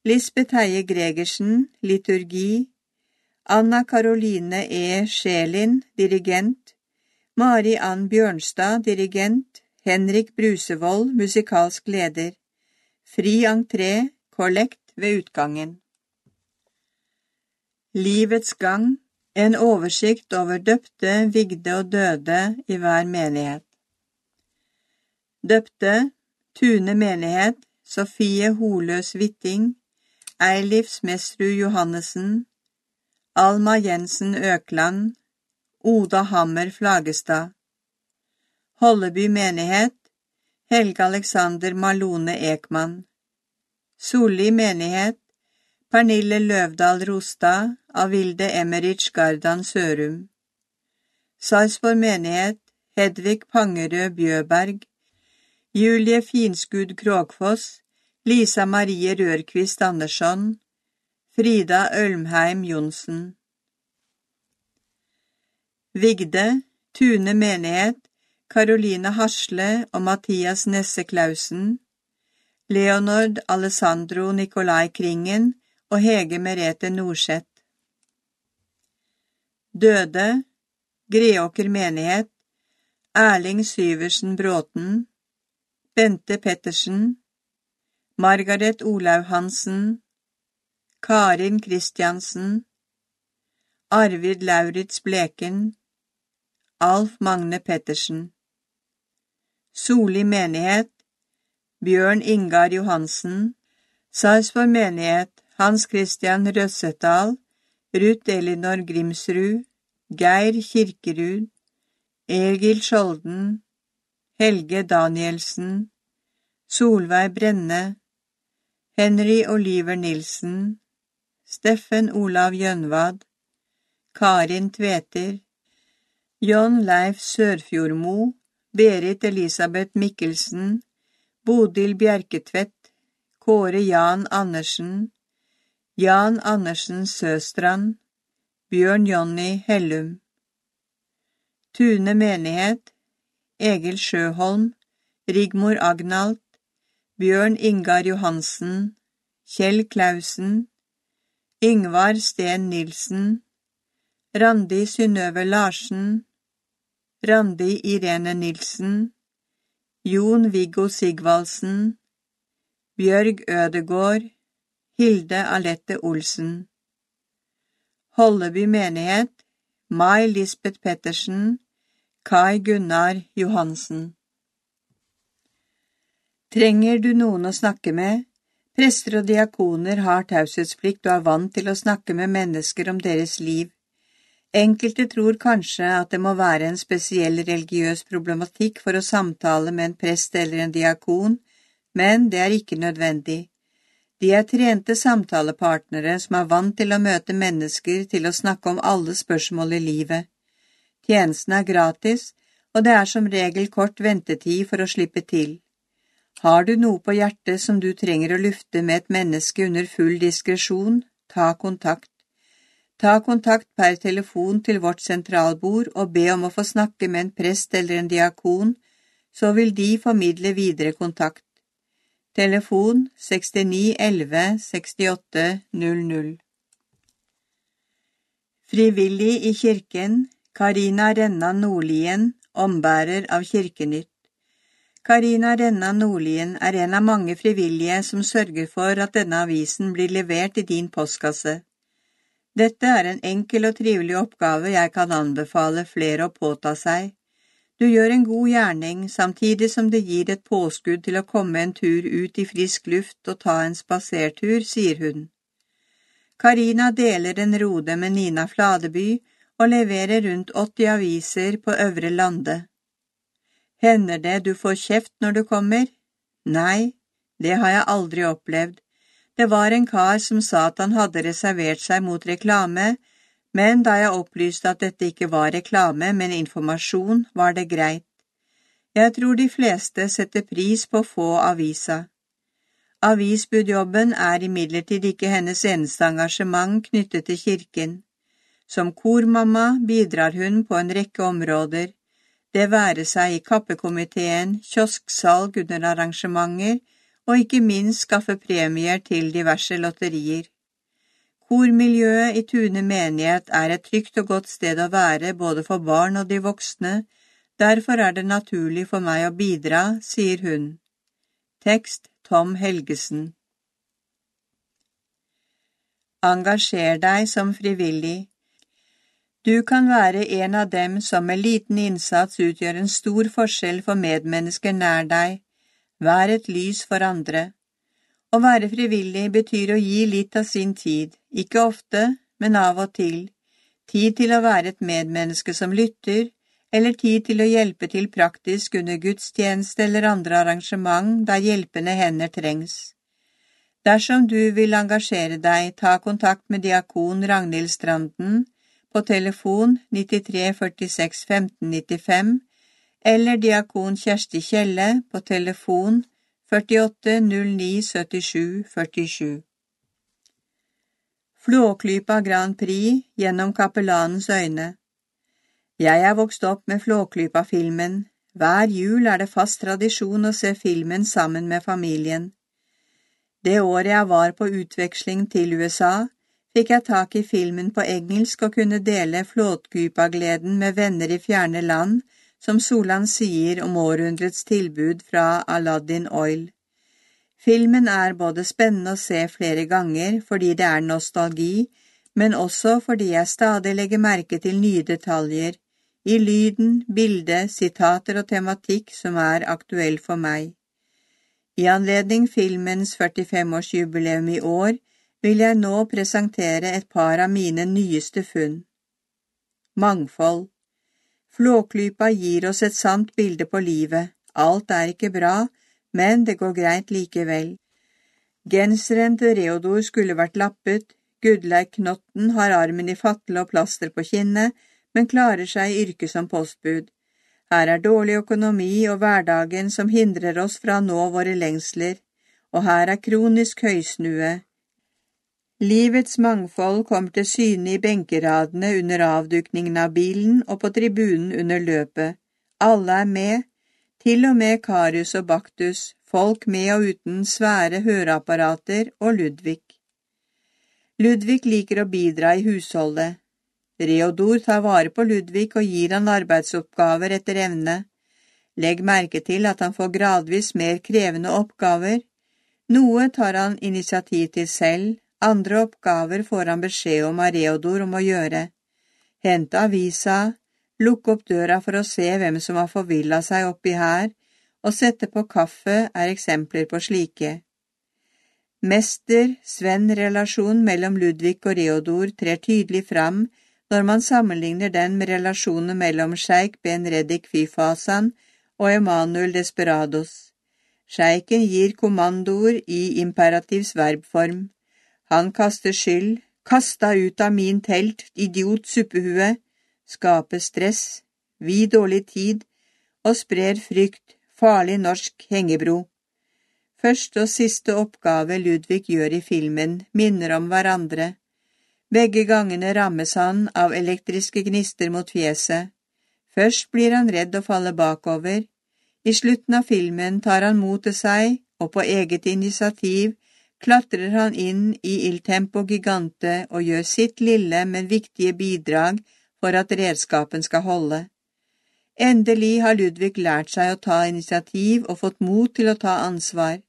Lisbeth Heie Gregersen liturgi, Anna Karoline E. Sjelin dirigent, Mari Ann Bjørnstad dirigent, Henrik Brusevold musikalsk leder. Fri entré, kollekt ved utgangen. Livets gang, en oversikt over døpte, vigde og døde i hver menighet. Døpte, Tune menighet, Sofie Holøs Vitting, Eilif Mesrud Johannessen, Alma Jensen Økland, Oda Hammer Flagestad. Holleby menighet, Helge Alexander Malone Ekman. Solli menighet, Pernille Løvdal Rostad av Vilde Emmerich Gardan Sørum. Sarpsborg menighet Hedvig Pangerød Bjøberg Julie Finskud Kråkfoss Lisa Marie Rørqvist Andersson Frida Ølmheim Jonsen Vigde Tune menighet Caroline Hasle og Mathias Nesse Klausen Leonord Alessandro Nikolai Kringen og Hege Merete Norseth. Døde Greåker menighet Erling Syversen Bråten Bente Pettersen Margaret Olaug Hansen Karin Kristiansen Arvid Lauritz Bleken, Alf Magne Pettersen. Soli menighet, Bjørn Ingar Johansen, Sarpsborg menighet, Hans Christian Røssetdal, Ruth Elinor Grimsrud, Geir Kirkerud, Egil Skjolden, Helge Danielsen, Solveig Brenne, Henry Oliver Nilsen, Steffen Olav Gjønvad, Karin Tveter, John Leif Sørfjordmo, Berit Elisabeth Mikkelsen, Bodil Bjerketvedt, Kåre Jan Andersen, Jan Andersen Søstrand, Bjørn Jonny Hellum. Tune menighet, Egil Sjøholm, Rigmor Agnalt, Bjørn Ingar Johansen, Kjell Klausen, Ingvar Sten Nilsen, Randi Synnøve Larsen, Randi Irene Nilsen, Jon Viggo Sigvaldsen, Bjørg Ødegård, Hilde Alette Olsen. Holleby menighet, Mai Lisbeth Pettersen, Kai Gunnar Johansen. Trenger du noen å snakke med? Prester og diakoner har taushetsplikt og er vant til å snakke med mennesker om deres liv. Enkelte tror kanskje at det må være en spesiell religiøs problematikk for å samtale med en prest eller en diakon, men det er ikke nødvendig. De er trente samtalepartnere som er vant til å møte mennesker til å snakke om alle spørsmål i livet. Tjenesten er gratis, og det er som regel kort ventetid for å slippe til. Har du noe på hjertet som du trenger å lufte med et menneske under full diskresjon, ta kontakt. Ta kontakt per telefon til vårt sentralbord og be om å få snakke med en prest eller en diakon, så vil de formidle videre kontakt. Telefon 69 11 68 00 Frivillig i kirken Karina Renna Nordlien, ombærer av Kirkenytt. Karina Renna Nordlien er en av mange frivillige som sørger for at denne avisen blir levert i din postkasse. Dette er en enkel og trivelig oppgave jeg kan anbefale flere å påta seg. Du gjør en god gjerning, samtidig som det gir et påskudd til å komme en tur ut i frisk luft og ta en spasertur, sier hun. Karina deler en rode med Nina Fladeby og leverer rundt 80 aviser på Øvre Lande. Hender det du får kjeft når du kommer? Nei, det har jeg aldri opplevd, det var en kar som sa at han hadde reservert seg mot reklame, men da jeg opplyste at dette ikke var reklame, men informasjon, var det greit. Jeg tror de fleste setter pris på å få avisa. Avisbudjobben er imidlertid ikke hennes eneste engasjement knyttet til kirken. Som kormamma bidrar hun på en rekke områder, det være seg i kappekomiteen, kiosksalg under arrangementer, og ikke minst skaffe premier til diverse lotterier. Kormiljøet i Tune menighet er et trygt og godt sted å være både for barn og de voksne, derfor er det naturlig for meg å bidra, sier hun. Tekst Tom Helgesen Engasjer deg som frivillig. Du kan være en av dem som med liten innsats utgjør en stor forskjell for medmennesker nær deg, Vær et lys for andre. Å være frivillig betyr å gi litt av sin tid, ikke ofte, men av og til. Tid til å være et medmenneske som lytter, eller tid til å hjelpe til praktisk under gudstjeneste eller andre arrangement der hjelpende hender trengs. Dersom du vil engasjere deg, ta kontakt med diakon Ragnhild Stranden på telefon 93 46 15 95 eller diakon Kjersti Kjelle på telefon 48 09 77 47. Flåklypa Grand Prix gjennom kapellanens øyne Jeg er vokst opp med Flåklypa-filmen. Hver jul er det fast tradisjon å se filmen sammen med familien. Det året jeg var på utveksling til USA, fikk jeg tak i filmen på engelsk og kunne dele flåtkypa-gleden med venner i fjerne land som Solan sier om århundrets tilbud fra Aladdin Oil. Filmen er både spennende å se flere ganger fordi det er nostalgi, men også fordi jeg stadig legger merke til nye detaljer, i lyden, bildet, sitater og tematikk som er aktuell for meg. I anledning filmens 45-årsjubileum i år vil jeg nå presentere et par av mine nyeste funn. Mangfold Flåklypa gir oss et sant bilde på livet. Alt er ikke bra, men det går greit likevel. Genseren til Reodor skulle vært lappet, Gudleik Knotten har armen i fatle og plaster på kinnet, men klarer seg i yrket som postbud. Her er dårlig økonomi og hverdagen som hindrer oss fra å nå våre lengsler, og her er kronisk høysnue. Livets mangfold kommer til syne i benkeradene under avdukningen av bilen og på tribunen under løpet. Alle er med, til og med Karius og Baktus, folk med og uten svære høreapparater og Ludvig. Ludvig liker å bidra i husholdet. Reodor tar vare på Ludvig og gir han arbeidsoppgaver etter evne. Legg merke til at han får gradvis mer krevende oppgaver. Noe tar han initiativ til selv, andre oppgaver får han beskjed om av Reodor om å gjøre. Hente avisa, lukke opp døra for å se hvem som har forvillet seg oppi her, og sette på kaffe er eksempler på slike. Mester-svenn-relasjonen mellom Ludvig og Reodor trer tydelig fram når man sammenligner den med relasjonen mellom sjeik Ben Reddik Fifasan og Emanuel Desperados. Sjeiken gir kommandoer i imperativs verbform. Han kaster skyld, kasta ut av min telt, idiot suppehue, skaper stress, vi dårlig tid, og sprer frykt, farlig norsk hengebro. Første og siste oppgave Ludvig gjør i filmen minner om hverandre. Begge gangene rammes han av elektriske gnister mot fjeset. Først blir han redd og faller bakover. I slutten av filmen tar han mot til seg, og på eget initiativ klatrer han inn i Il Tempo Gigante og gjør sitt lille, men viktige bidrag for at redskapen skal holde. Endelig har Ludvig lært seg å ta initiativ og fått mot til å ta ansvar.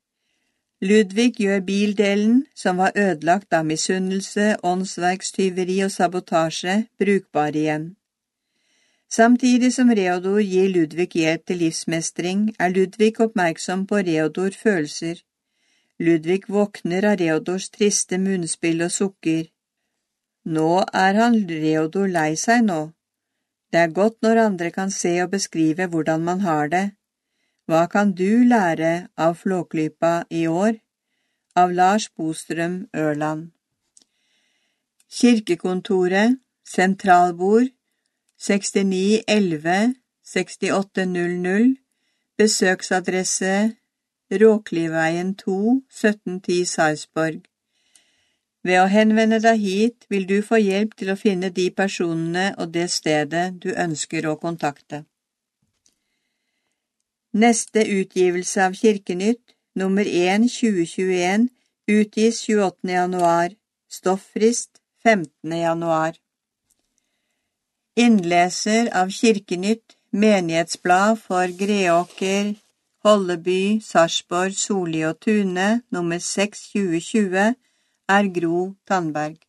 Ludvig gjør bildelen, som var ødelagt av misunnelse, åndsverkstyveri og sabotasje, brukbar igjen. Samtidig som Reodor gir Ludvig hjelp til livsmestring, er Ludvig oppmerksom på Reodor følelser. Ludvig våkner av Reodors triste munnspill og sukker. Nå er han Reodor lei seg nå. Det er godt når andre kan se og beskrive hvordan man har det. Hva kan du lære av Flåklypa i år? Av Lars Bostrøm Ørland Kirkekontoret Sentralbord 6911 6800 Besøksadresse Råkliveien 2 1710 Sarpsborg Ved å henvende deg hit vil du få hjelp til å finne de personene og det stedet du ønsker å kontakte. Neste utgivelse av Kirkenytt, nummer 1 2021, utgis 28. januar, stofffrist 15. januar. Innleser av Kirkenytt, menighetsblad for Greåker, Holleby, Sarpsborg, Soli og Tune, nummer 6 2020, er Gro Tandberg.